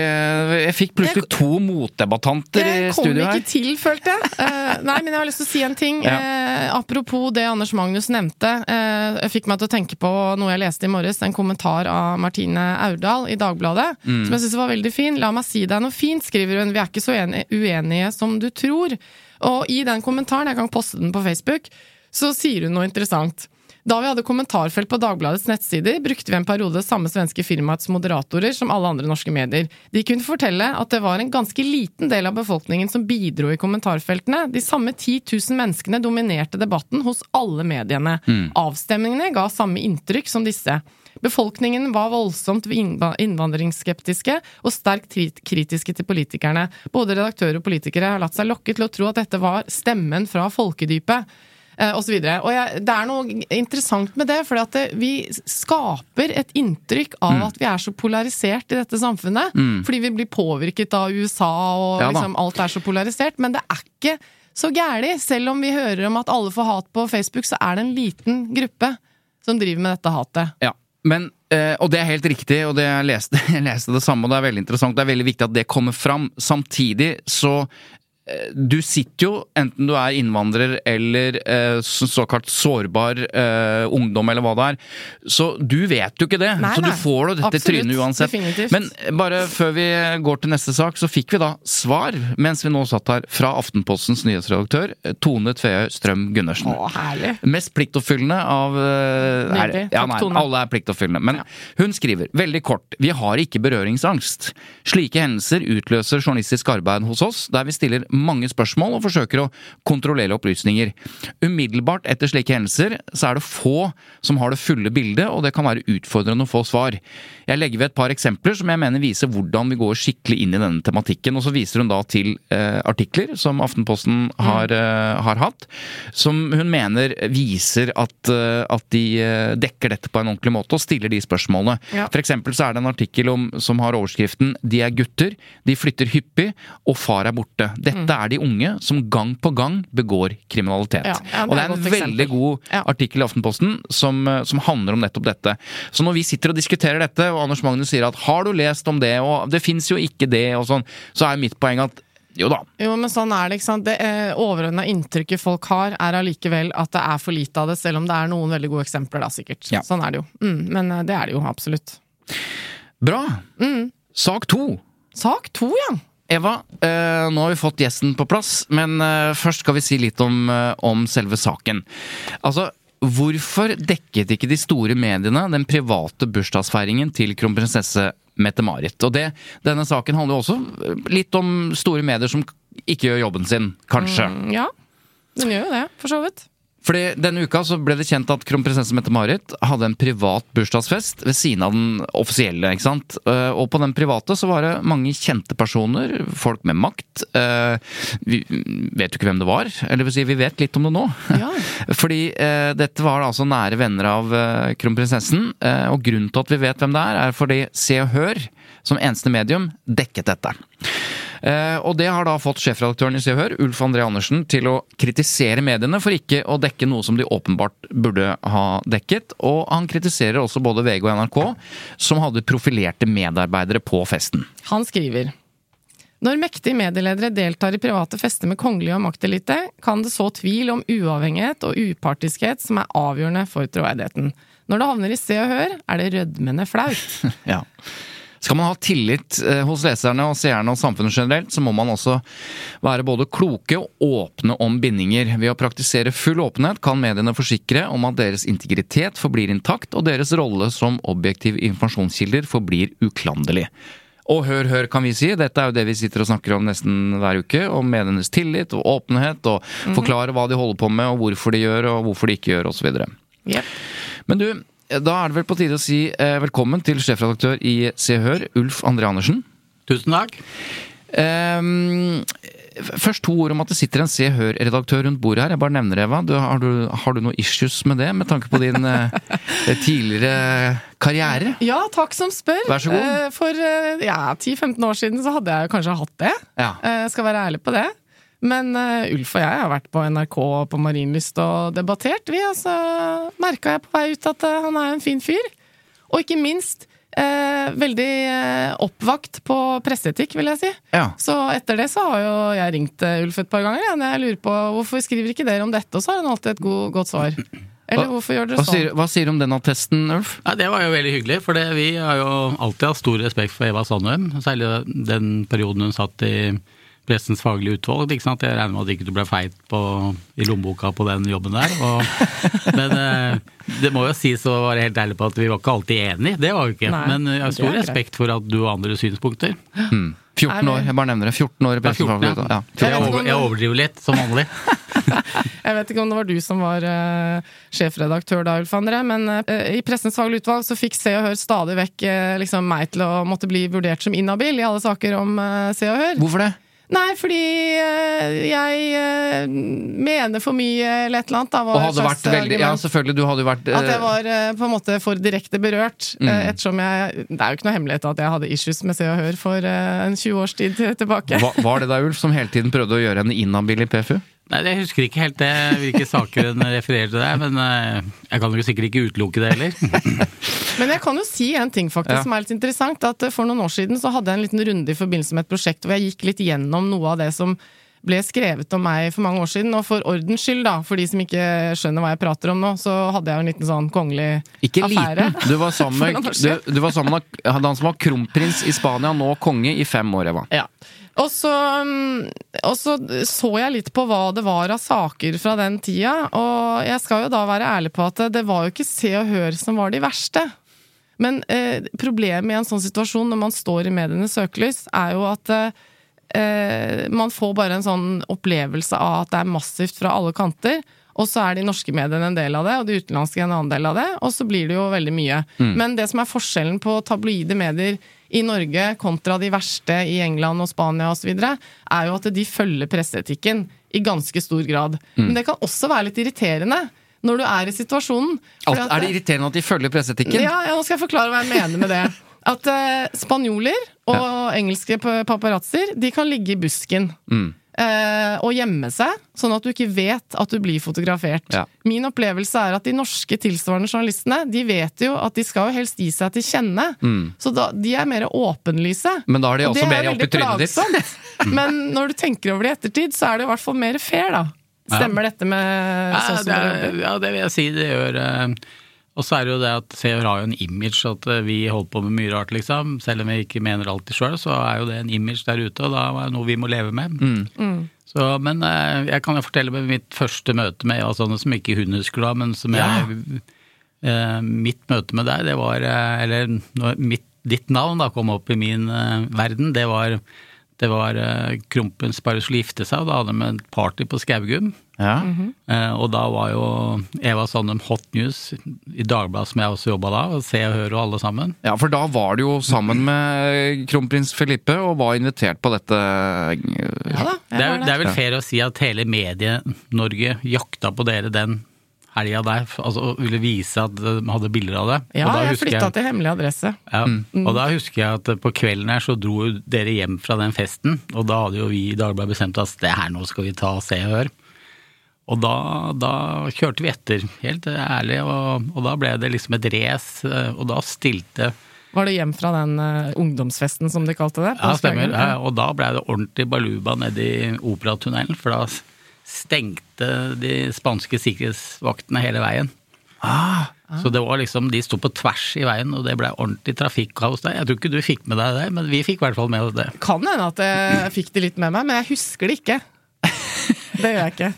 Jeg fikk plutselig to motdebattanter i studio her. Jeg kom ikke til, følte jeg. Uh, nei, men jeg har lyst til å si en ting. Ja. Uh, apropos det Anders Magnus nevnte. jeg fikk meg til å tenke på noe jeg leste i morges. En kommentar av Martine Aurdal i Dagbladet mm. som jeg syns var veldig fin. La meg si deg noe fint, skriver hun. Vi er ikke så uenige som du tror. Og i den kommentaren, jeg kan poste den på Facebook, så sier hun noe interessant. Da vi hadde kommentarfelt på Dagbladets nettsider, brukte vi en periode samme svenske firmaets moderatorer som alle andre norske medier. De kunne fortelle at det var en ganske liten del av befolkningen som bidro i kommentarfeltene. De samme 10 000 menneskene dominerte debatten hos alle mediene. Mm. Avstemningene ga samme inntrykk som disse. Befolkningen var voldsomt innvandringsskeptiske og sterkt kritiske til politikerne. Både redaktører og politikere har latt seg lokke til å tro at dette var stemmen fra folkedypet osv. Og, og jeg, det er noe interessant med det, for vi skaper et inntrykk av mm. at vi er så polarisert i dette samfunnet. Mm. Fordi vi blir påvirket av USA, og ja, liksom, alt er så polarisert. Men det er ikke så gæli. Selv om vi hører om at alle får hat på Facebook, så er det en liten gruppe som driver med dette hatet. Ja, men Uh, og det er helt riktig, og det jeg, leste, jeg leste det samme, og det er veldig interessant. Det er veldig viktig at det kommer fram. Samtidig så Eh, du sitter jo, enten du er innvandrer eller eh, såkalt sårbar eh, ungdom, eller hva det er, så du vet jo ikke det. Nei, så du får jo dette trynet uansett. Definitivt. Men bare før vi går til neste sak, så fikk vi da svar, mens vi nå satt her, fra Aftenpostens nyhetsredaktør Tone Tveø Strøm Gundersen. Å, herlig. Mest pliktoppfyllende av Nydelig. Ja, nei, alle er pliktoppfyllende. Men ja. hun skriver, veldig kort, vi har ikke berøringsangst. Slike hendelser utløser journalistisk arbeid hos oss, der vi stiller mange spørsmål og forsøker å kontrollere opplysninger. Umiddelbart etter slike hendelser så er det få som har det fulle bildet, og det kan være utfordrende å få svar. Jeg legger ved et par eksempler som jeg mener viser hvordan vi går skikkelig inn i denne tematikken. Og så viser hun da til eh, artikler som Aftenposten har, eh, har, hatt, som hun mener viser at, eh, at de eh, dekker dette på en ordentlig måte og stiller de spørsmålene. Ja. For eksempel så er det en artikkel om, som har overskriften 'De er gutter, de flytter hyppig, og far er borte'. Dette er de unge som gang på gang begår kriminalitet. Ja, ja, det og det er en veldig eksempel. god artikkel i Aftenposten som, eh, som handler om nettopp dette. Så når vi sitter og diskuterer dette, og Anders Magnus sier at 'har du lest om det', og 'det fins jo ikke det', og sånn, så er mitt poeng at jo da. Jo, men sånn er det, ikke sant. Det eh, overordna inntrykket folk har, er allikevel at det er for lite av det, selv om det er noen veldig gode eksempler, da, sikkert. Ja. Sånn er det jo. Mm, men eh, det er det jo absolutt. Bra. Mm. Sak to. Sak to, ja. Eva, eh, nå har vi fått gjesten på plass, men eh, først skal vi si litt om, eh, om selve saken. Altså, hvorfor dekket ikke de store mediene den private bursdagsfeiringen til kronprinsesse Mette-Marit? Og det, denne saken handler jo også litt om store medier som ikke gjør jobben sin, kanskje. Mm, ja. Den gjør jo det, for så vidt. Fordi Denne uka så ble det kjent at kronprinsesse Mette-Marit hadde en privat bursdagsfest ved siden av den offisielle. ikke sant? Eh, Og på den private så var det mange kjente personer, folk med makt. Eh, Vi vet jo ikke hvem det var, eller vil si, vi vet litt om det nå. Ja. Fordi eh, dette var altså nære venner av kronprinsessen, og grunnen til at vi vet hvem det er, er fordi Se og Hør, som eneste medium, dekket dette. Eh, og det har da fått sjefredaktøren i Se og Hør, Ulf André Andersen, til å kritisere mediene for ikke å dekke noe som de åpenbart burde ha dekket. Og han kritiserer også både VG og NRK, som hadde profilerte medarbeidere på festen. Han skriver Når mektige medieledere deltar i private fester med kongelige og maktelite, kan det så tvil om uavhengighet og upartiskhet som er avgjørende for troverdigheten. Når det havner i Se og Hør, er det rødmende flaut. Ja. Skal man ha tillit eh, hos leserne og seerne og samfunnet generelt, så må man også være både kloke og åpne om bindinger. Ved å praktisere full åpenhet kan mediene forsikre om at deres integritet forblir intakt, og deres rolle som objektiv informasjonskilder forblir uklanderlig. Og hør, hør, kan vi si. Dette er jo det vi sitter og snakker om nesten hver uke. Om medienes tillit og åpenhet, og forklare hva de holder på med, og hvorfor de gjør, og hvorfor de ikke gjør, osv. Yep. Men du, da er det vel på tide å si eh, velkommen til sjefredaktør i Se og Hør, Ulf André Andersen. Tusen takk. Ehm, først to ord om at det sitter en Se og Hør-redaktør rundt bordet her. Jeg bare nevner Eva. Du, har, du, har du noe issues med det, med tanke på din eh, tidligere karriere? Ja, takk som spør. Vær så god. Eh, For eh, ja, 10-15 år siden så hadde jeg kanskje hatt det. Ja. Eh, Jeg skal være ærlig på det. Men uh, Ulf og jeg har vært på NRK og på Marienlyst og debattert, vi. Og så merka jeg på vei ut at uh, han er en fin fyr. Og ikke minst uh, veldig oppvakt på presseetikk, vil jeg si. Ja. Så etter det så har jo jeg ringt Ulf et par ganger. Ja, når jeg lurer på hvorfor skriver ikke dere om dette, og så har han alltid et god, godt svar. Eller Hva- hvorfor gjør dere Hva sånn? sier, hva sier du om den attesten, Ulf? Ja, det var jo veldig hyggelig, for det, vi har jo alltid hatt stor respekt for Eva Sandøm. Særlig den perioden hun satt i Pressens faglige utvalg. ikke sant? Jeg regner med at ikke du ble feit på, i lommeboka på den jobben der. Og, men eh, det må jo sies å være helt ærlig på at vi var ikke alltid enige. Det var vi ikke. Nei, men jeg har stor greit. respekt for at du har andre synspunkter. 14 Er år, jeg bare nevner det. 14 år i 14, pressefaglig. ja. Ja. Jeg, ikke over, jeg overdriver litt, som vanlig. Jeg vet ikke om det var du som var uh, sjefredaktør da, Ulf André, men uh, i Pressens faglige utvalg så fikk Se og Hør stadig vekk uh, liksom, meg til å måtte bli vurdert som inhabil i alle saker om eh, Se og Hør. Hvorfor det? Nei, fordi eh, jeg eh, mener for mye eller et eller annet. Da, var Og hadde vært veldig Ja, selvfølgelig, du hadde jo vært At jeg eh, var på en måte for direkte berørt. Mm. Ettersom jeg Det er jo ikke noe hemmelighet at jeg hadde issues med Se og Hør for en 20 års tid tilbake. Hva- Var det da, Ulf, som hele tiden prøvde å gjøre henne inhabil i PFU? Nei, Jeg husker ikke helt det, hvilke saker hun refererer til der, men eh, jeg kan jo sikkert ikke utelukke det heller. Men jeg kan jo si en ting faktisk Ja. som er litt interessant. At eh, For noen år siden så hadde jeg en liten runde i forbindelse med et prosjekt hvor jeg gikk litt gjennom noe av det som ble skrevet om meg for mange år siden. Og for ordens skyld, da, for de som ikke skjønner hva jeg prater om nå, så hadde jeg jo en liten sånn kongelig Ikke affære. liten. Du var sammen med, du, du var sammen med han som var kronprins i Spania, nå konge, i fem år, Eva. Ja. Og så, mm, og så så jeg litt på hva det var av saker fra den tida, og jeg skal jo da være ærlig på at det var jo ikke Se og Hør som var de verste. Men eh, problemet i en sånn situasjon, når man står i medienes søkelys, er jo at eh, eh, man får bare en sånn opplevelse av at det er massivt fra alle kanter. Og så er de norske mediene en del av det, og de utenlandske en annen del av det. Og så blir det jo veldig mye. Men det som er forskjellen på tabloide medier i Norge kontra de verste i England og Spania osv., er jo at de følger presseetikken i ganske stor grad. Men det kan også være litt irriterende når du er i situasjonen. Alt, at- er det irriterende at de følger presseetikken? ja, ja, nå skal jeg forklare hva jeg mener med det. At uh, spanjoler og engelske pa- paparazzoer, de kan ligge i busken. Mm. Eh, og gjemme seg, sånn at du ikke vet at du blir fotografert. Ja. Min opplevelse er at de norske tilsvarende journalistene De vet jo at de skal jo helst gi seg til kjenne. Så da, de er mer åpenlyse. Mm. Men da er de også det er mer oppi trynet ditt. Men når du tenker over det i ettertid, så er det i hvert fall mer fair, da. Stemmer dette med Ja, sånn som det, er, ja, det vil jeg si det gjør. eh, Og så er det jo det at Se har jo en image at eh, vi holder på med mye rart, liksom. Selv om vi ikke mener alltid sjøl, så er jo det en image der ute, og da er det noe vi må leve med. Så, men eh, jeg kan jo fortelle med mitt første møte med Eva Sanne, som ikke hun husker da, men som jeg eh, Mitt møte med deg, det var Eller mitt, ditt navn da kom opp i min verden, det var det var Krumpens bare skulle gifte seg, og da hadde de et party på Skaugum. Ja. Eh, og da var jo Eva Sandum hot news i Dagbladet, som jeg også jobba da, og Se og Hør og alle sammen. ja, for da var du jo sammen med kronprins Filippe og var invitert på dette Ja da, Det er, det er vel fair å si at hele Medie-Norge jakta på dere den helga der, altså ville vise at de hadde bilder av det. Ja, og da jeg flytta til hemmelig adresse. Ja, og da husker jeg at på kvelden her så dro dere hjem fra den festen, og da hadde jo vi i Dagbladet bestemt oss det her nå skal vi ta og se og høre. Og da, da kjørte vi etter, helt ærlig, og, og da ble det liksom et race, og da stilte Var det hjem fra den uh, ungdomsfesten, som de kalte det? på Ja, stemmer. Ja, og da ble det ordentlig baluba nede i Operatunnelen, for da stengte de spanske sikkerhetsvaktene hele veien. Ah. Så det var liksom, de sto på tvers i veien, og det ble ordentlig trafikkaos der. Jeg tror ikke du fikk med deg det, men vi fikk i hvert fall med oss det. Kan hende at jeg fikk det litt med meg, men jeg husker det ikke. Det gjør jeg ikke.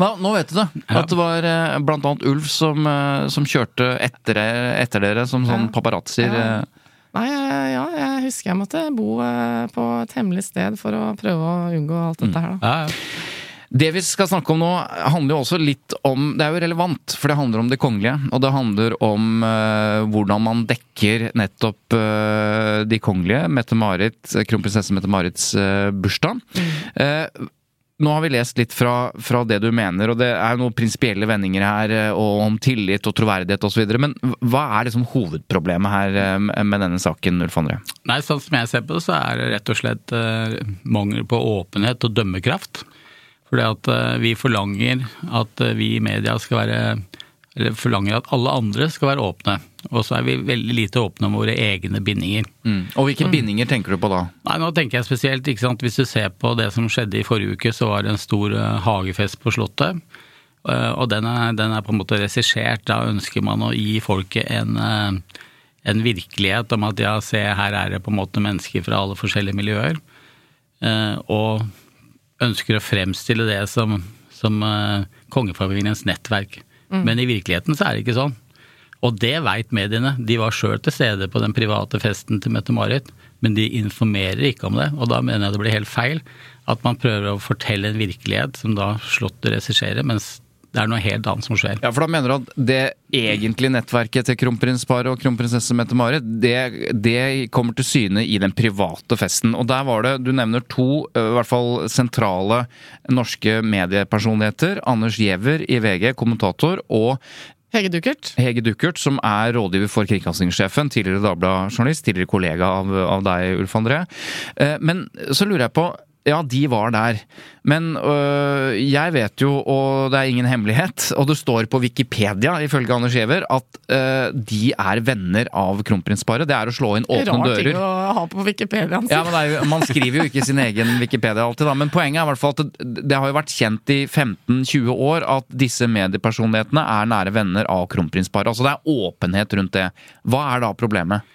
Nå, nå vet du det. At det var eh, blant annet Ulf som, eh, som kjørte etter, etter dere som sånn paparazzier. Ja. eh. Nei, ja, jeg husker jeg måtte bo eh, på et hemmelig sted for å prøve å unngå alt dette her, da. Ja, ja. Det vi skal snakke om nå, handler jo også litt om Det er jo relevant, for det handler om det kongelige. Og det handler om uh, hvordan man dekker nettopp uh, de kongelige. Mette-Marit, kronprinsesse Mette-Marits uh, bursdag. Eh, nå har vi lest litt fra, fra det du mener, og det er noen prinsipielle vendinger her, eh, og om tillit og troverdighet osv. Men hva er liksom hovedproblemet her eh, med denne saken, Ulf André? Nei, sånn som jeg ser på det, så er det rett og slett eh, mangel på åpenhet og dømmekraft. Fordi at eh, vi forlanger at vi i media skal være Eller forlanger at alle andre skal være åpne. Og så er vi veldig lite åpne om våre egne bindinger. Og hvilke bindinger tenker du på da? Nei, nå tenker jeg spesielt, ikke sant, Hvis du ser på det som skjedde i forrige uke, så var det en stor eh, hagefest på Slottet. Eh, og den er, den er på en måte regissert. Da ønsker man å gi folket en, eh, en virkelighet om at ja, se her er det på en måte mennesker fra alle forskjellige miljøer. Og ønsker å fremstille det som, som kongefamiliens nettverk. Men i virkeligheten så er det ikke sånn. Og det veit mediene. De var sjøl til stede på den private festen til Mette-Marit, men de informerer ikke om det. Og da mener jeg det blir helt feil at man prøver å fortelle en virkelighet som da Slottet regisserer, mens det er noe helt annet som skjer. Ja, for da mener du at det egentlige nettverket til kronprinsparet og kronprinsesse Mette-Marit, det, det kommer til syne i den private festen. Og der var det, du nevner to i hvert fall sentrale norske mediepersonligheter. Anders Giæver i VG, kommentator, og Hege Duckert. Hege Duckert, som er rådgiver for kringkastingssjefen, tidligere Dagbladet-journalist, tidligere kollega av, av deg, Ulf André. Eh, Men så lurer jeg på ja, de var der. Men øh, jeg vet jo, og det er ingen hemmelighet, og det står på Wikipedia ifølge Anders Giæver, at øh, de er venner av kronprinsparet. Det er å slå inn åpne Rar ting å ha på Wikipediaen sin. Ja, men jo, Man skriver jo ikke sin egen Wikipedia alltid, da. Men poenget er i hvert fall at det, det har jo vært kjent i 15-20 år at disse mediepersonlighetene er nære venner av kronprinsparet. Altså det er åpenhet rundt det. Hva er da problemet?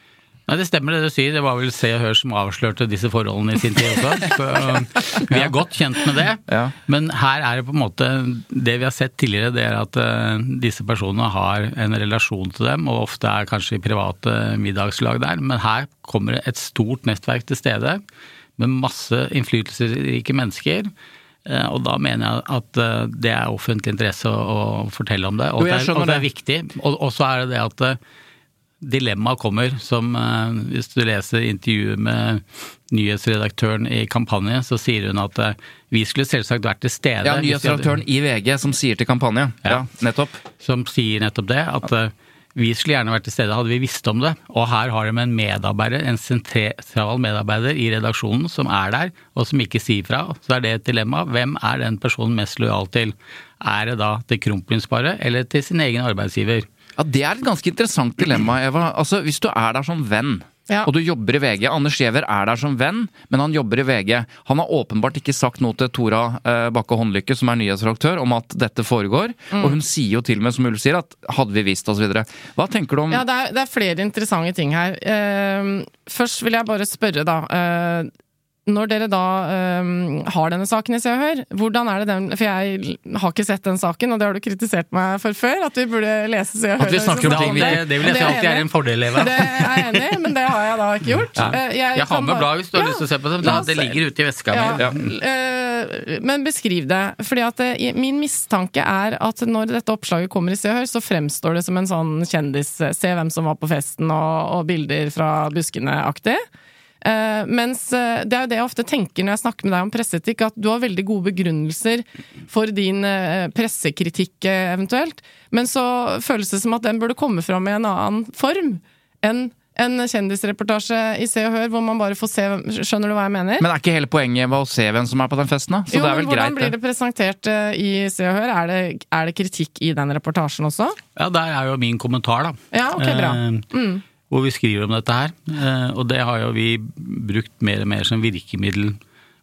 Nei, Det stemmer det du sier. Det var vel Se og Hør som avslørte disse forholdene i sin tid også. Så um, vi er godt kjent med det. Ja. Men her er det på en måte Det vi har sett tidligere, det er at uh, disse personene har en relasjon til dem, og ofte er kanskje i private middagslag der. Men her kommer det et stort nettverk til stede med masse innflytelsesrike mennesker. Eh, Og da mener jeg at eh, det er offentlig interesse å, fortelle om det, og Jo, det, er- og det er viktig. Og, og så er det det at eh, dilemmaet kommer, som eh, hvis du leser intervjuet med nyhetsredaktøren i kampanje, så sier hun at eh, vi skulle selvsagt vært til stede. Ja, Nyhetsredaktøren i VG som sier til kampanje. Ja, Ja. nettopp. som sier nettopp det, at eh, vi skulle gjerne vært til stede, hadde vi visst om det. Og her har de en medarbeider, en sentral medarbeider i redaksjonen som er der, og som ikke sier fra. Så er det et dilemma. Hvem er den personen mest lojal til? Er det da til kronprinsparet eller til sin egen arbeidsgiver? Ja, Det er et ganske interessant dilemma, Eva. Altså, Hvis du er der som venn, Ja. og du jobber i VG Anders Giæver er der som venn, men han jobber i VG. Han har åpenbart ikke sagt noe til Tora eh, Bakke Håndlykke, som er nyhetsredaktør, om at dette foregår. Mm. Og hun sier jo til og med, som Ulf sier, at hadde vi visst, osv. Hva tenker du om Ja, det er, det er flere interessante ting her. Uh, først vil jeg bare spørre, da. Eh, når dere da um, har denne saken i Se og Hør, hvordan er det den For jeg har ikke sett den saken, og det har du kritisert meg for før, at vi burde lese Se og Hør. At vi snakker om ting vi- det, det vil jeg si alltid er en fordel, Eva. Det er jeg enig i, men det har jeg da ikke gjort. Ja. Jeg, Jeg har med bladet blad hvis du har Ja, lyst til å se på det. Men Det ligger ute i veska Ja, mi. eh, men beskriv det. Fordi at det, Min mistanke er at når dette oppslaget kommer i Se og Hør, så fremstår det som en sånn kjendis eh, Se hvem som var på festen, og, og bilder fra buskene-aktig. Eh, mens uh, det er jo det jeg ofte tenker når jeg snakker med deg om presseetikk, at du har veldig gode begrunnelser for din uh, pressekritikk eventuelt, men så føles det som at den burde komme fram i en annen form enn en kjendisreportasje i Se og Hør, hvor man bare får se Skjønner du hva jeg mener? Men er ikke hele poenget å se hvem som er på den festen, da? Så jo, det er men vel hvordan blir det presentert i Se og Hør? Er det, er det kritikk i den reportasjen også? Ja, der er jo min kommentar, da. Ja, ok, bra. Eh, Hvor vi skriver om dette her. Eh, og det har jo vi brukt mer og mer som virkemiddel.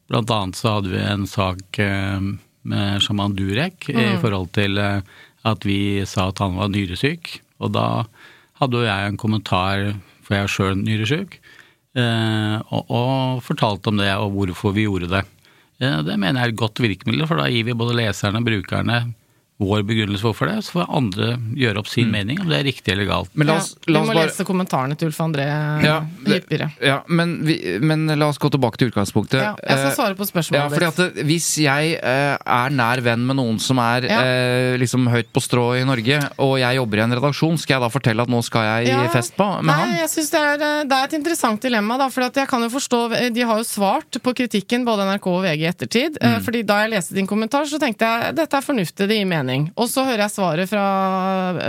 Blant annet så hadde vi en sak eh, med sjaman Durek i forhold til eh, at vi sa at han var nyresyk. Og da hadde jo jeg en kommentar, for jeg er sjøl nyresyk, og, og fortalte om det og hvorfor vi gjorde det. Det mener jeg er et godt virkemiddel, for da gir vi både leserne og brukerne vår begrunnelse for hvorfor det, så får andre gjøre opp sin mening om det er riktig eller galt. Men la oss, ja, la vi må bare lese kommentarene til Ulf André Ja, hyppigere. Ja, men, vi, men la oss gå tilbake til utgangspunktet. Ja, jeg skal Eh, svare på Ja, spørsmålet fordi at det, Hvis jeg eh, er nær venn med noen som er Ja. eh, liksom høyt på strå i Norge, og jeg jobber i en redaksjon, skal jeg da fortelle at nå skal jeg Ja. i fest på med Nei, han? jeg synes det er, eh, det er et interessant dilemma, da. For at jeg kan jo forstå De har jo svart på kritikken, både NRK og VG i ettertid. Mm. eh, Fordi da jeg leste din kommentar, så tenkte jeg dette er fornuftig, det gir mening. Og så hører jeg svaret fra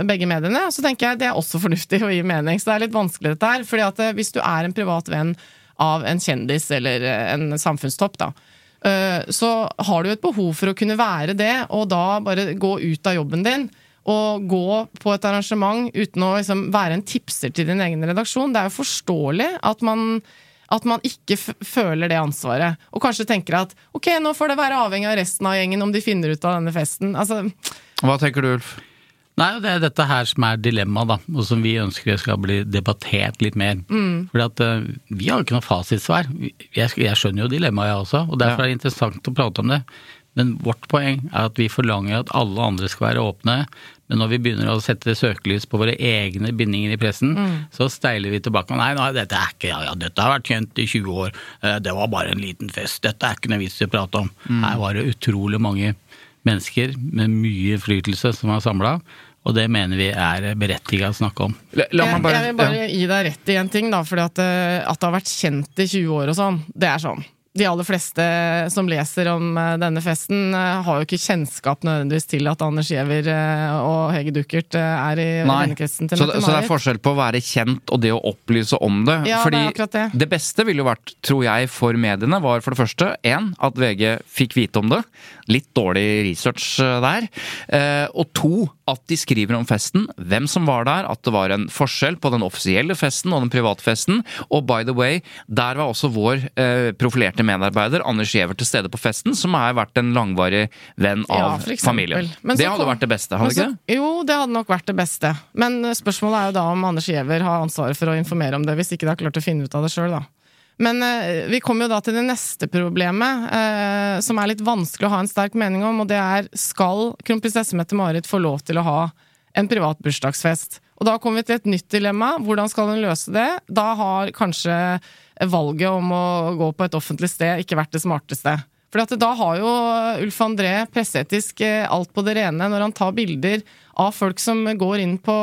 begge mediene, og så tenker jeg det er også fornuftig å gi mening. Så det er litt vanskelig dette her. Fordi at eh, hvis du er en privat venn av en kjendis eller eh, en samfunnstopp, da. eh, Så har du et behov for å kunne være det, og da bare gå ut av jobben din å gå på et arrangement uten å liksom være en tipser til din egen redaksjon. Det er jo forståelig at man, at man ikke f føler det ansvaret. Og kanskje tenker at ok, nå får det være avhengig av resten av gjengen om de finner ut av denne festen. Altså, Hva tenker du, Ulf? Nei, det er dette her som er dilemmaet, da, og som vi ønsker skal bli debattert litt mer. Fordi at eh, vi har jo ikke noe fasitsvar. Jeg, jeg skjønner jo dilemmaet, jeg også, og derfor Ja. er det interessant å prate om det. Men vårt poeng er at vi forlanger at alle andre skal være åpne. Men når vi begynner å sette søkelys på våre egne bindinger i pressen, så steiler vi tilbake. Nei, nei, dette er ikke, ja, ja, dette har vært kjent i 20 år. Eh, Det var bare en liten fest. Dette er ikke noe vits i å prate om. Her var det utrolig mange mennesker med mye innflytelse som var samla, og det mener vi er berettiget å snakke om. La, la jeg, meg bare, jeg vil bare ja. gi deg rett i en ting, da. For at, eh, at det har vært kjent i 20 år og sånn, det er sånn. De aller fleste som leser om eh, denne festen, eh, har jo ikke kjennskap nødvendigvis til at Anders Giæver eh, og Hege Duckert er i vennekretsen til så, så det er forskjell på å være kjent og det å opplyse om det. Ja, Fordi det akkurat det. beste ville jo vært, tror jeg, for mediene, var for det første én, at VG fikk vite om det. Litt dårlig research der. Og to, at de skriver om festen, hvem som var der, at det var en forskjell på den offisielle festen og den private festen. Og by the way, der var også vår eh, profilerte medarbeider Anders Giæver til stede på festen, som har vært en langvarig venn av ja, familien. Det hadde kom- vært det beste, hadde så- ikke det? Jo, det hadde nok vært det beste. Men eh, spørsmålet er jo da om Anders Giæver har ansvaret for å informere om det, hvis ikke de har klart å finne ut av det sjøl, da. Men eh, vi kommer jo da til det neste problemet, eh, som er litt vanskelig å ha en sterk mening om, og det er skal kronprinsesse Mette-Marit få lov til å ha en privat bursdagsfest? Og da kommer vi til et nytt dilemma. Hvordan skal hun løse det? Da har kanskje valget om å gå på et offentlig sted ikke vært det smarteste. For da har jo Ulf André presseetisk eh, alt på det rene når han tar bilder av folk som går inn på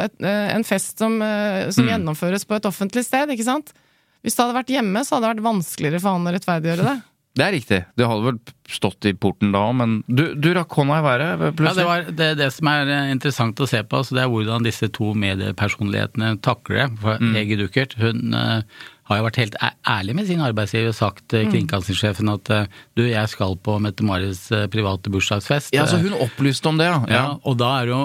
et, eh, en fest som, eh, som Mm. gjennomføres på et offentlig sted, ikke sant? Hvis det hadde vært hjemme, så hadde det vært vanskeligere for han å rettferdiggjøre det. Det er riktig. Du hadde vel stått i porten da òg, men du, du rakk hånda i været Ja, det, plutselig. var, det, det som er eh, interessant å se på, så det er hvordan disse to mediepersonlighetene takler det. For Mm. Hege Duckert hun uh, har jo vært helt ærlig med sin arbeidsgiver og sagt til kringkastingssjefen at uh, du, jeg skal på Mette-Maris eh, private bursdagsfest. Ja, så hun opplyste om det, ja. ja, og da er det jo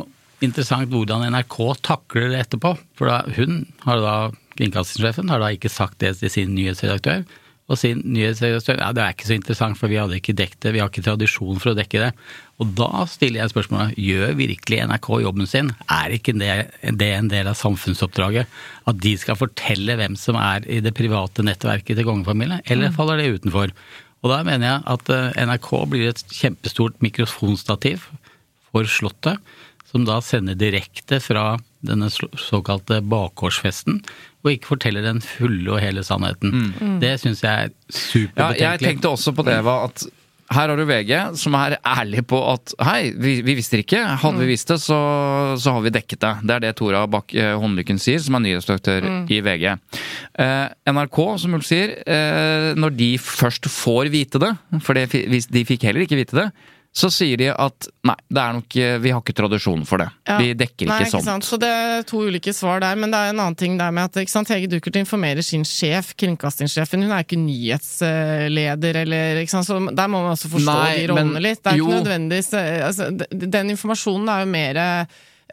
interessant hvordan NRK takler det etterpå. For da, hun har da, kringkastingssjefen har da ikke sagt det til sin nyhetsredaktør. Og sin nyhetsredaktør ja det er ikke så interessant, for vi hadde ikke dekket det, vi har ikke tradisjon for å dekke det. Og da stiller jeg spørsmålet, gjør virkelig NRK jobben sin? Er ikke det, det en del av samfunnsoppdraget? At de skal fortelle hvem som er i det private nettverket til kongefamilien, eller faller det utenfor? Og da mener jeg at eh, NRK blir et kjempestort mikrofonstativ for Slottet, som da sender direkte fra denne såkalte bakgårdsfesten, og ikke forteller den fulle og hele sannheten. Det syns jeg er superbetenkelig. Ja, jeg tenkte også på det, Eva, at her har du VG som er ærlig på at hei, vi, vi visste ikke. Hadde vi visst det, så, så har vi dekket det. Det er det Tora Bakk eh, Håndlykken sier, som er nyhetsdirektør i VG. Eh, NRK, som Ulf sier, eh, når de først får vite det, for det, de fikk heller ikke vite det, så sier de at nei, det er nok, eh, vi har ikke tradisjon for det. Ja. Vi dekker Nei, ikke sånt. Sant? Så det er to ulike svar der, men det er en annen ting der med at ikke sant, Hege Duckert informerer sin sjef, kringkastingssjefen. Hun er ikke nyhetsleder eller ikke sant, så Der må man også forstå Nei, de rollene men- litt. Det er jo. ikke nødvendigvis eh, altså, Den informasjonen er jo mer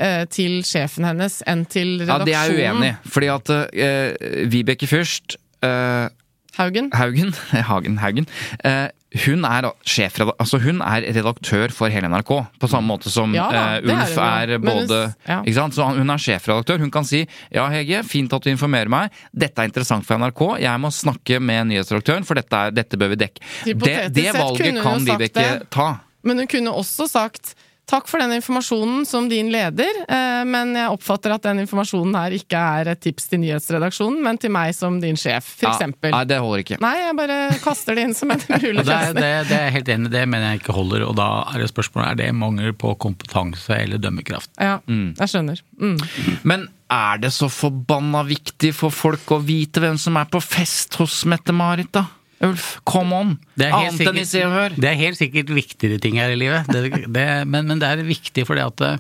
eh, til sjefen hennes enn til redaksjonen. Ja, det er jeg uenig i. Fordi at uh, Vibeke Fürst uh, Haugen? Haugen, Hagen, Haugen eh, hun, er sjef, altså hun er redaktør for hele NRK, på samme måte som Ja eh, det er Ulf er både hun- ja. Så Hun er sjefredaktør. Hun kan si ja, Hege, fint at du informerer meg, dette er interessant for NRK, jeg må snakke med nyhetsredaktøren, for dette, er, dette bør vi dekke. Det, det valget kan Vibeke ta. Men hun kunne også sagt Takk for den informasjonen som din leder, eh, men jeg oppfatter at den informasjonen her ikke er et tips til nyhetsredaksjonen, men til meg som din sjef, for Ja, nei, det holder ikke. Nei, jeg bare kaster det inn som en mulig løsning. det, det er helt enig i, det mener jeg ikke holder. Og da er det spørsmålet er det mangel på kompetanse eller dømmekraft. Ja, jeg skjønner. Mm. Men er det så forbanna viktig for folk å vite hvem som er på fest hos Mette-Marit, da? Ulf, come on! Det er helt Annet og Det er helt sikkert viktigere ting her i livet, det, det, men, men det er viktig fordi at det,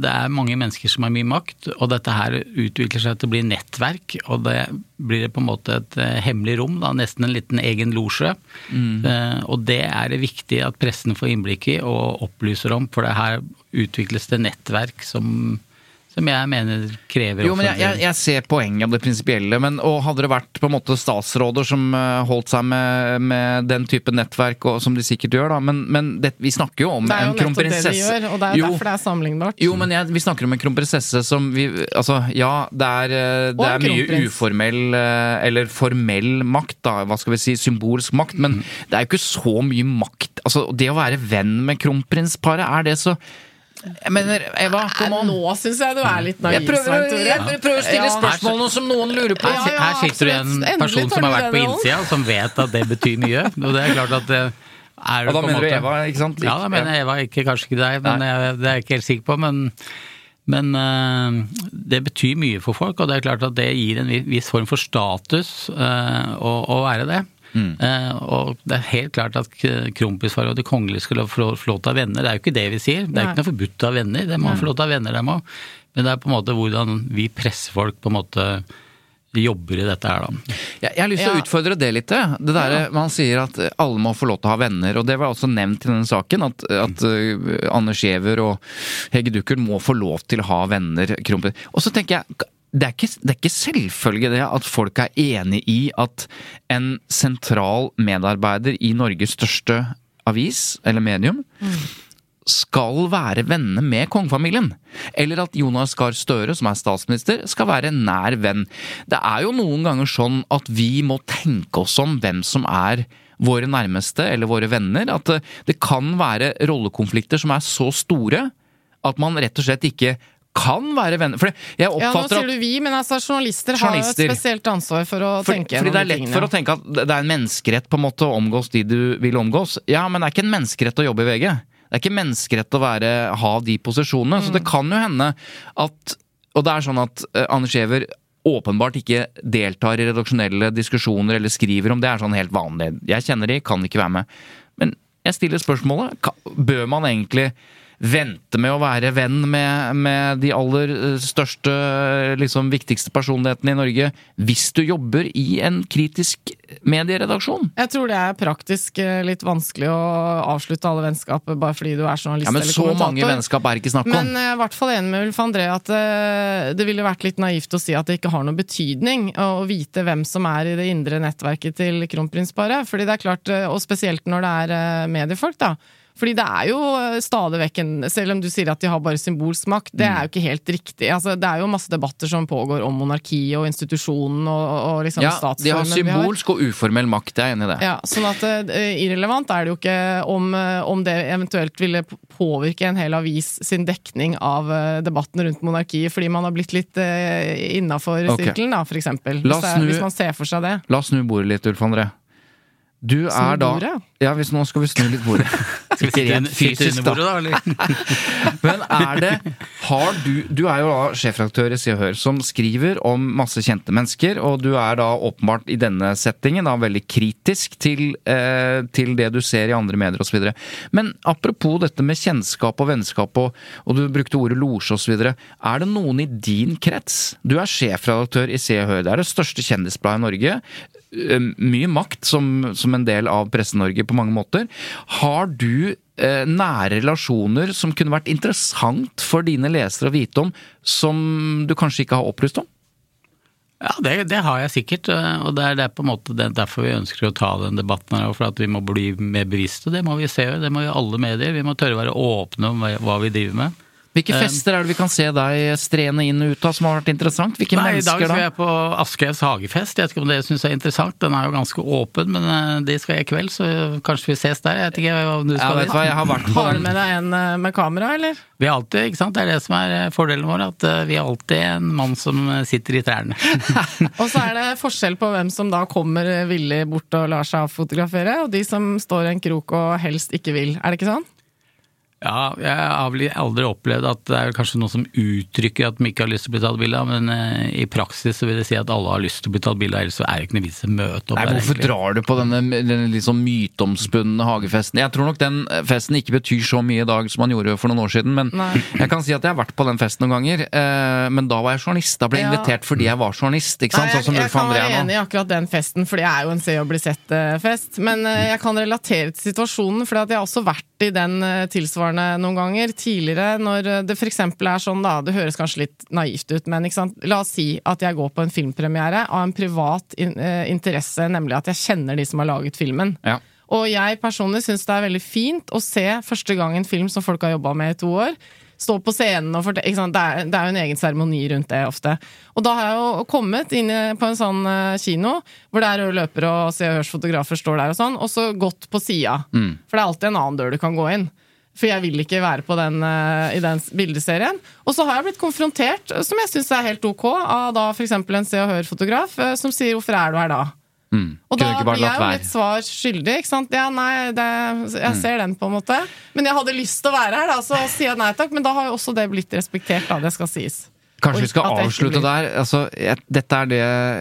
det er mange mennesker som har mye makt, og dette her utvikler seg til å bli nettverk. Og det blir på en måte et eh, hemmelig rom, da, nesten en liten egen losje. Mm. Eh, Og det er det viktig at pressen får innblikk i og opplyser om, for det her utvikles det nettverk som, som jeg mener krever Jo, men jeg, jeg, jeg ser poenget av det prinsipielle, men og hadde det vært på en måte statsråder som eh, holdt seg med, med den type nettverk, og, som de sikkert gjør, da, men, men det, vi snakker jo om en kronprinsesse Det er jo nettopp det de gjør, og det er Jo, derfor det er sammenlignbart. Jo, men jeg, vi snakker om en kronprinsesse som vi Altså, ja, det er, eh, det er mye uformell eh, eller formell makt, da, hva skal vi si, symbolsk makt, men det er jo ikke så mye makt. Altså, det å være venn med kronprinsparet, er det så Jeg mener, Eva, kom on! Nå syns jeg du er litt naiv, Jeg prøver, jeg prøver å stille Ja. spørsmålene som noen lurer på. Her, her sitter det en person som har vært på innsida, som vet at det betyr mye. Og det er klart at det er Og da mener måte, du Eva, ikke sant? Ja, da mener jeg Eva, ikke, kanskje ikke deg, men jeg, det er jeg ikke helt sikker på. Men, men uh, det betyr mye for folk, og det er klart at det gir en viss form for status uh, å, å være det. Mm. Eh, og det er helt klart at k- kronprinsparet og de kongelige skulle få få lov til å ha venner. Det er jo ikke det vi sier. Det er Nei. ikke noe forbudt å ha venner. Det må få lov til å ha venner, dem òg. Men det er på en måte hvordan vi pressefolk på en måte jobber i dette her, da. Jeg, jeg har lyst til å utfordre det litt. det. der, der, Man sier at alle må få lov til å ha venner, og det var også nevnt i denne saken. At, at uh, Anders Giæver og Hege Duckert må få lov til å ha venner. kronprins. Og så tenker jeg det er, ikke, det er ikke selvfølge det at folk er enig i at en sentral medarbeider i Norges største avis, eller medium, skal være venner med kongefamilien. Eller at Jonas Gahr Støre, som er statsminister, skal være nær venn. Det er jo noen ganger sånn at vi må tenke oss om hvem som er våre nærmeste eller våre venner. At det kan være rollekonflikter som er så store at man rett og slett ikke kan være venner For jeg Ja, nå sier du vi, men altså journalister, har jo et spesielt ansvar for å for, tenke fordi det er lett tingene. for å tenke at det er en menneskerett på en måte å omgås de du vil omgås. Ja, men det er ikke en menneskerett å jobbe i VG. Det er ikke menneskerett å være, ha de posisjonene. Så det Mm. kan jo hende at Og det er sånn at uh, Anders Giæver åpenbart ikke deltar i redaksjonelle diskusjoner eller skriver om det. er sånn helt vanlig. Jeg kjenner de, kan ikke være med. Men jeg stiller spørsmålet. Bør man egentlig vente med å være venn med, med de aller eh, største, liksom viktigste personlighetene i Norge hvis du jobber i en kritisk medieredaksjon? Jeg tror det er praktisk eh, litt vanskelig å avslutte alle vennskap bare fordi du er journalist Ja, Men eller så mange kommentator. vennskap er det ikke snakk om. Men jeg er i hvert fall enig med Ulf André at eh, det ville vært litt naivt å si at det ikke har noen betydning å vite hvem som er i det indre nettverket til kronprinsparet. Fordi det er klart, eh, Og spesielt når det er eh, mediefolk, da. Fordi det er jo eh, stadig vekk en Selv om du sier at de har bare symbolsk makt, det er jo ikke helt riktig. Altså, det er jo masse debatter som pågår om monarkiet og institusjonen og, og liksom ja, de har symbolsk og uformell makt, jeg er enig i det. Ja, sånn at uh, Irrelevant er det jo ikke om, eh, om det eventuelt ville påvirke en hel avis sin dekning av uh, debatten rundt monarkiet, fordi man har blitt litt uh, innafor Ok. sirkelen, da, for eksempel. Hvis, oss det snu- hvis man ser for seg det. La oss snu bordet litt, Ulf André. Du er da bordet? Ja, hvis nå skal vi snu litt bordet. Skal vi rent fysisk, da. bordet, da? Men er det Har du Du er jo da sjefredaktør i Se og Hør, som skriver om masse kjente mennesker, og du er da åpenbart i denne settingen da veldig kritisk til, eh, til det du ser i andre medier osv. Men apropos dette med kjennskap og vennskap, og, og du brukte ordet losje osv. Er det noen i din krets Du er sjefredaktør i Se og Hør. Det er det største kjendisbladet i Norge. Eh, Mye makt som, som en del av Presse-Norge på mange måter. Har du eh, nære relasjoner som kunne vært interessant for dine lesere å vite om, som du kanskje ikke har opplyst om? Ja, det, det har jeg sikkert, eh, og det er, det er på en måte derfor vi ønsker å ta den debatten her, for at vi må bli mer bevisste. Det må vi se, det må jo alle medier. Vi må tørre å være åpne om hva vi driver med. Hvilke Eh, fester er det vi kan se deg strene inn og ut av som har vært interessant? Hvilke Nei, I dag skal da? jeg på Aschehougs hagefest. Jeg vet ikke om det syns er interessant. Den er jo ganske åpen, men eh, det skal jeg i kveld, så kanskje vi ses der. Jeg vet ikke om du Ja, skal vet du hva, jeg har vært på Har du med deg en eh, med kamera, eller? Vi er alltid, ikke sant? Det er det som er fordelen vår, at vi er alltid en mann som sitter i trærne. Og så er det forskjell på hvem som da kommer villig bort og lar seg avfotografere, og de som står i en krok og helst ikke vil. Er det ikke sånn? Ja, jeg har vel aldri opplevd at det er kanskje noen som uttrykker at de ikke har lyst til å bli tatt bilde av, men eh, i praksis så vil det si at alle har lyst til å bli tatt bilde av, ellers så er det ikke noe vits i å møte opp Nei, der. Hvorfor egentlig. drar du på denne, denne liksom myteomspunne hagefesten? Jeg tror nok den festen ikke betyr så mye i dag som han gjorde for noen år siden. Men Nei. jeg kan si at jeg har vært på den festen noen ganger. Eh, men da var jeg journalist. Da ble jeg Ja. invitert fordi jeg var journalist. ikke sant? Nei, Sånn som jeg, jeg kan være enig i akkurat den festen, for det er jo en se og bli sett-fest. Men eh, jeg kan relatere til situasjonen, for jeg har også vært i den eh, tilsvarende noen ganger tidligere. Når det f.eks. er sånn, da, det høres kanskje litt naivt ut, men la oss si at jeg går på en filmpremiere av en privat in eh, interesse, nemlig at jeg kjenner de som har laget filmen. Ja. Og jeg personlig syns det er veldig fint å se første gang en film som folk har jobba med i to år. Stå på scenen og fortelle? Det, er, det er jo en egen seremoni rundt det ofte. Og da har jeg jo kommet inn på en sånn eh, kino hvor det er røde løpere og Se og Hørs fotografer står der og sånn, og så gått på sida. For det er alltid en annen dør du kan gå inn. For jeg vil ikke være på den, eh, i den bildeserien. Og så har jeg blitt konfrontert, eh, som jeg syns er helt ok, av da f.eks. en Se og Hør-fotograf eh, som sier 'hvorfor er du her da'? Mm. Og da blir jeg jo litt svar skyldig, ikke sant. Ja, nei, det, jeg Mm. ser den på en måte. Men jeg hadde lyst til å være her, da, så sier jeg nei takk. Men da har jo også det blitt respektert, da. Det skal sies. Kanskje vi skal avslutte der. Altså, jeg, dette er det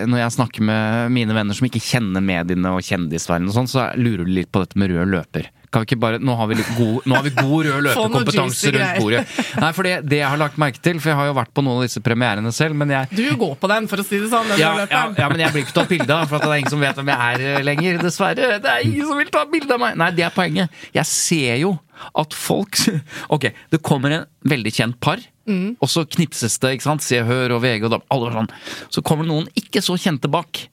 Når jeg snakker med mine venner som ikke kjenner mediene og kjendisverdenen og sånn, så lurer de litt på dette med rød løper. Kan vi ikke bare, Nå har vi, god, nå har vi god rød løperkompetanse rundt bordet. Nei, for det, det jeg har lagt merke til, for jeg har jo vært på noen av disse premierene selv, men jeg Du går på den, for å si det sånn. Ja, ja, ja, men jeg blir ikke tatt bilde av, for at det er ingen som vet hvem jeg er eh, lenger. Dessverre. Det er ingen som vil ta bilde av meg! Nei, det er poenget. Jeg ser jo at folk Ok, det kommer en veldig kjent par, og så knipses det, ikke sant. Se, Hør og VG og da, alle sånn. Så kommer det noen ikke så kjente bak,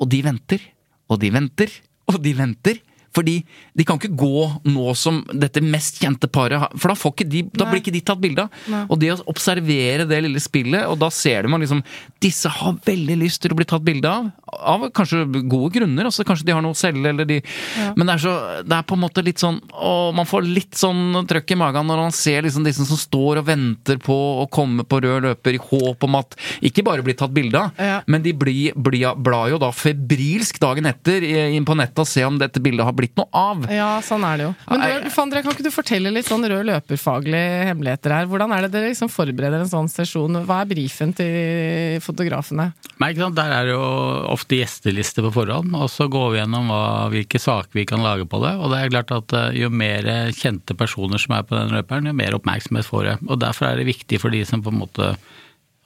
og de venter, og de venter, og de venter. Fordi de kan ikke gå nå som dette mest kjente paret, for da, ikke de, da blir ikke de tatt bilde av. Og det å observere det lille spillet, og da ser du man liksom Disse har veldig lyst til å bli tatt bilde av. av kanskje gode grunner. Altså, kanskje de har noe å selge, eller de Men det er, så, det er på en måte litt sånn å, Man får litt sånn trøkk i magen når man ser liksom disse som står og venter på å komme på rød løper i håp om at ikke bare blir tatt bilde av, Ja. men de blir, blir, blar jo da febrilsk dagen etter inn på nettet og se om dette bildet har blitt noe av. Ja, sånn er det jo. Men du, Fandre, kan ikke du fortelle litt sånn rød løperfaglige hemmeligheter her? Hvordan er det dere liksom forbereder en sånn sesjon? Hva er brifen til fotografene? Nei, ikke sant? Der er det jo ofte gjestelister på forhånd, og så går vi gjennom hva, hvilke saker vi kan lage på det. Og det er klart at eh, jo mer kjente personer som er på den løperen, jo mer oppmerksomhet får det. Og derfor er det viktig for de som på en måte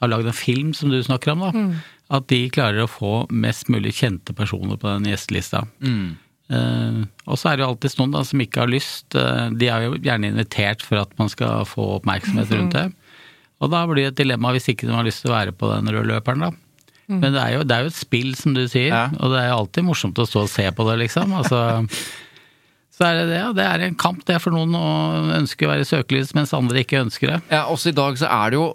har lagd en film, som du snakker om, da, at de klarer å få mest mulig kjente personer på den gjestelista. Eh, og så er det jo alltid noen da, som ikke har lyst. Uh, de er jo gjerne invitert for at man skal få oppmerksomhet rundt det. Og da blir det et dilemma hvis ikke de har lyst til å være på den røde løperen, da. Men det er, jo, det er jo et spill, som du sier, Ja. og det er jo alltid morsomt å stå og se på det, liksom. Altså, så er det det, ja. Det er en kamp, det er for noen å ønske å være i søkelys, mens andre ikke ønsker det. Ja, også i dag så er det jo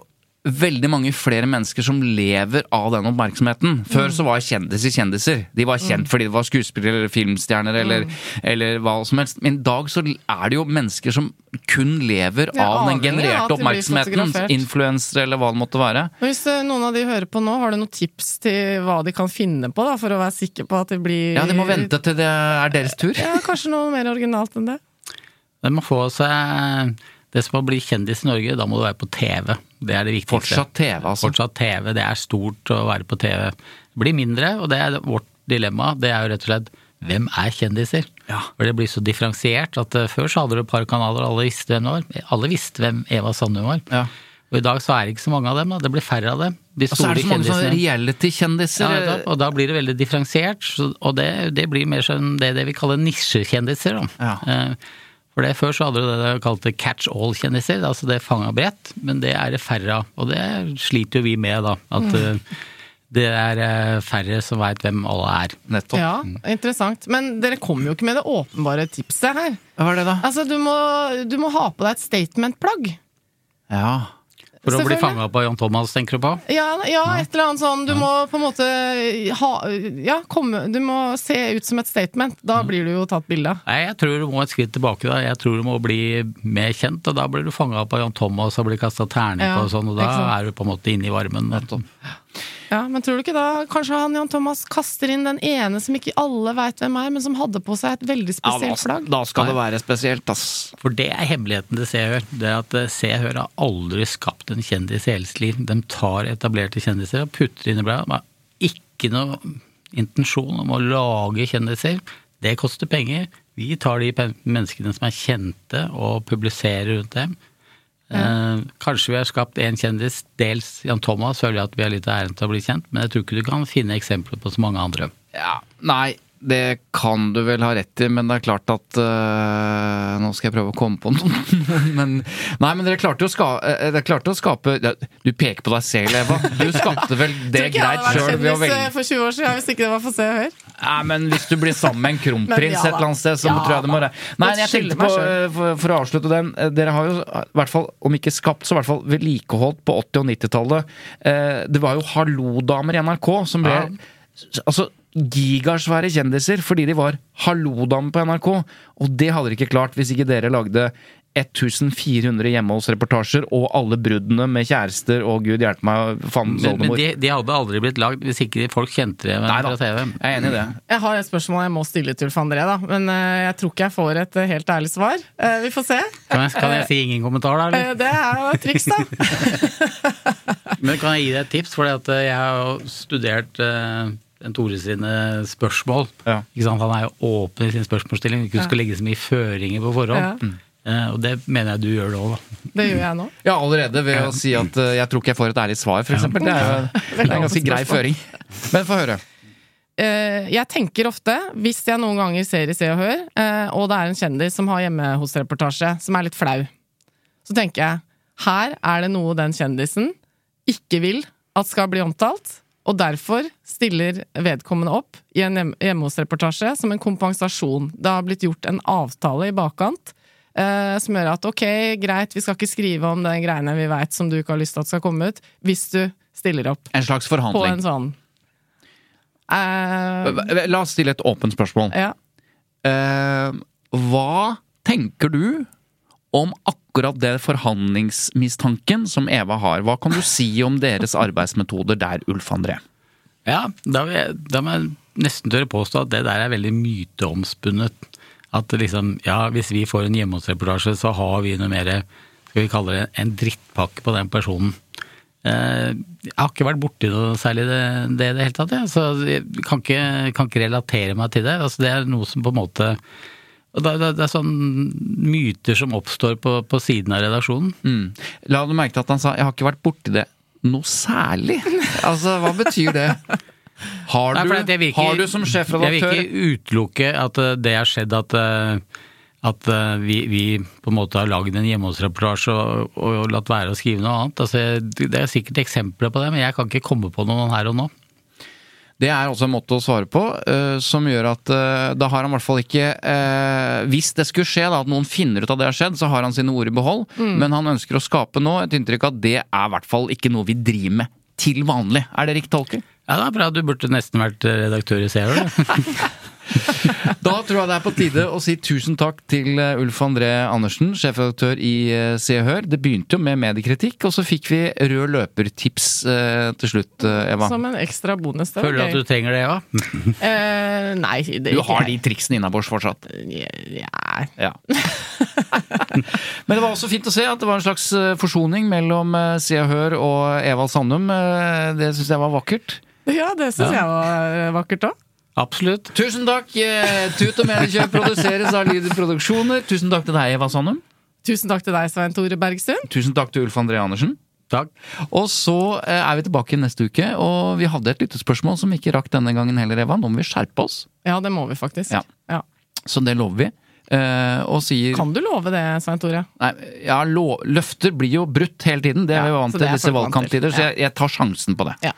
veldig mange flere mennesker som lever av den oppmerksomheten. Før så var kjendiser kjendiser. De var kjent fordi de var skuespillere eller filmstjerner eller, eller hva som helst. Men i dag så er det jo mennesker som kun lever av den genererte oppmerksomheten. Influensere eller hva det måtte være. Hvis eh, noen av de hører på nå, har du noen tips til hva de kan finne på da, for å være sikker på at det blir Ja, de må vente til det er deres tur. Ja, Kanskje noe mer originalt enn det? De må få seg Det som å bli kjendis i Norge, da må du være på TV. Det er det viktigste. Fortsatt TV, altså. Fortsatt TV. Det er stort å være på TV. Det blir mindre, og det er vårt dilemma. Det er jo rett og slett hvem er kjendiser? Ja. For det blir så differensiert at eh, før så hadde du et par kanaler, alle visste hvem det var. Alle visste hvem Eva Sandum var. Ja. Og i dag så er det ikke så mange av dem, da. Det blir færre av dem. De Og så er det så mange sånne kjendisene. reality-kjendiser. Ja, og da blir det veldig differensiert, og det, det blir mer sånn det, det vi kaller nisjekjendiser. da. Ja. Eh, For det Før så hadde du det de kalte catch all-kjendiser, altså det fanga bredt, men det er det færre av. Og det sliter jo vi med, da. At mm. det er eh, færre som veit hvem alle er. Nettopp. Ja, interessant. Men dere kommer jo ikke med det åpenbare tipset her. Hva er det, da? Altså, du må, du må ha på deg et statement-plagg. Ja. For å bli fanga på Jan Thomas, tenker du på? Ja, ja, et eller annet sånn. Du må på en måte ha Ja, komme Du må se ut som et statement. Da blir du jo tatt bilde av. Nei, jeg tror du må et skritt tilbake. da. Jeg tror du må bli mer kjent, og da blir du fanga på Jan Thomas og blir kasta terning Ja, på og sånn, og da er du på en måte inne i varmen. Ja, Men tror du ikke da kanskje han Jan Thomas kaster inn den ene som ikke alle veit hvem er, men som hadde på seg et veldig spesielt ja, flagg? da skal det være spesielt, ass. For det er hemmeligheten til Se og Hør. Det at eh, Se og Hør har aldri skapt en kjendis i hele sitt liv. De tar etablerte kjendiser og putter inn i bladet. De har ikke noe intensjon om å lage kjendiser. Det koster penger. Vi tar de menneskene som er kjente og publiserer rundt dem. Eh, kanskje vi har skapt én kjendis, dels Jan Thomas, føler jeg at vi har litt av æren til å bli kjent, men jeg tror ikke du kan finne eksempler på så mange andre. Ja, nei, det kan du vel ha rett i, men det er klart at øh, Nå skal jeg prøve å komme på noe. men, nei, men dere klarte jo å, ska, øh, dere klarte å skape ja, Du peker på deg selv, Eva. Du skapte vel det greit sjøl ved å velge eh, for 20 år siden hvis ikke det var for Se og Hør. Nei, men hvis du blir sammen med en kronprins ja et eller annet sted, så ja, tror jeg det må være Nei, Jeg tenkte på, for, for å avslutte den Dere har jo i hvert fall, om ikke skapt, så i hvert fall vedlikeholdt på 80- og 90-tallet. Eh, Det var jo hallo-damer i NRK som ble Ja. Altså gigasvære kjendiser fordi de var hallo-damer på NRK. Og det hadde de ikke klart hvis ikke dere lagde 1400 hjemmeholdsreportasjer og alle bruddene med kjærester og gud hjelpe meg, fandens Men, men oldemor. de, de hadde aldri blitt lagd hvis ikke folk kjente det fra TV. jeg er enig i det. Jeg har et spørsmål jeg må stille til Ulf André, da. Men uh, jeg tror ikke jeg får et uh, helt ærlig svar. Uh, vi får se. Kan jeg, kan jeg si ingen kommentar, da? Eller? Det er jo et triks, da. Men kan jeg gi deg et tips? For jeg har jo studert uh, Tore sine spørsmål. Ja. Ikke sant? Han er jo åpen i sin spørsmålsstilling. Ikke skal legge så mye føringer på forhånd. Ja. Uh, og det mener jeg du gjør nå, da. Det gjør jeg nå. Ja, allerede ved å si at uh, jeg tror ikke jeg får et ærlig svar, for eksempel. Det er jo det er en ganske grei føring. Men få høre. Uh, jeg tenker ofte, hvis jeg noen ganger ser i Se og Hør, eh, og det er en kjendis som har hjemme hos-reportasje, som er litt flau, så tenker jeg her er det noe den kjendisen ikke vil at skal bli omtalt, og derfor stiller vedkommende opp i en hjem- hjemme hos-reportasje som en kompensasjon. Det har blitt gjort en avtale i bakkant. eh, som gjør at ok, greit, vi skal ikke skrive om den greiene vi veit som du ikke har lyst til at skal komme ut, hvis du stiller opp En slags på forhandling. en sånn Eh, La oss stille et åpent spørsmål. ja. Eh, hva tenker du om akkurat det forhandlingsmistanken som Eva har? Hva kan du si om deres arbeidsmetoder der, Ulf André? Ja, da, må jeg nesten tørre påstå at det der er veldig myteomspunnet. At liksom, ja, hvis vi får en hjemmehåndsreportasje, så har vi noe mer, skal vi kalle det, en drittpakke på den personen. Eh, jeg har ikke vært borti noe særlig det, det i det hele tatt, jeg. Så jeg kan ikke, kan ikke relatere meg til det. Altså, det er noe som på en måte og det, det, det er sånn myter som oppstår på, på siden av redaksjonen. Mm. La du merke til at han sa 'jeg har ikke vært borti det noe særlig'? Altså, hva betyr det? Har du, Nei, ikke- har du som Jeg vil ikke utelukke at eh, det har skjedd at, eh, at eh, vi, vi på en måte har lagd en hjemmehåndsreportasje og, og latt være å skrive noe annet. Altså, det er sikkert eksempler på det, men jeg kan ikke komme på noen her og nå. Det er også en måte å svare på, eh, som gjør at eh, da har han i hvert fall ikke eh, Hvis det skulle skje da, at noen finner ut at det har skjedd, så har han sine ord i behold. Men han ønsker å skape nå et inntrykk av at det er i hvert fall ikke noe vi driver med til vanlig. Er det riktig tolket? Ja, det er bra. Du burde nesten vært redaktør i Hør. Da tror jeg det er på tide å si tusen takk til eh, Ulf André Andersen, sjefredaktør i eh, Se og Hør. Det begynte jo med mediekritikk, og så fikk vi rød løper-tips eh, til slutt, eh, Eva. Som en ekstra bonus. Det Føler du at du trenger det, Eva? uh, nei, det Du har de triksene innabords fortsatt. Ja. Ja. Men det var også fint å se at det var en slags forsoning mellom Se og Hør og Evald Sandum. Det syns jeg var vakkert. ja, det syns jeg var vakkert òg. Absolutt. Tusen takk! eh, Tut og Mediekjøp produseres av Lyder Produksjoner. Tusen takk til deg, Eva Sandum. Tusen takk til deg, Svein Tore Bergstuen. Tusen takk til Ulf André Andersen. Takk. Og så eh, er vi tilbake neste uke, og vi hadde et lyttespørsmål som ikke rakk denne gangen heller, Eva. Nå må vi skjerpe oss. Ja, det må vi faktisk. Ja. Ja. Så det lover vi. Eh, og sier Kan du love det, Svein Tore? Nei, ja, lo, løfter blir jo brutt hele tiden. Det er Ja, vi vant til er disse valgkamptider, så jeg, jeg tar sjansen på det. Ja.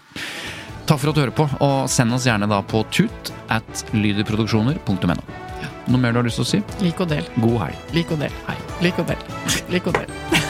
Takk for at du hører på, og send oss gjerne da på tut at lyderproduksjoner.no. Noe mer du har lyst til å si? Lik og del. God helg. Lik og del. Hei. Lik og del. Lik og del.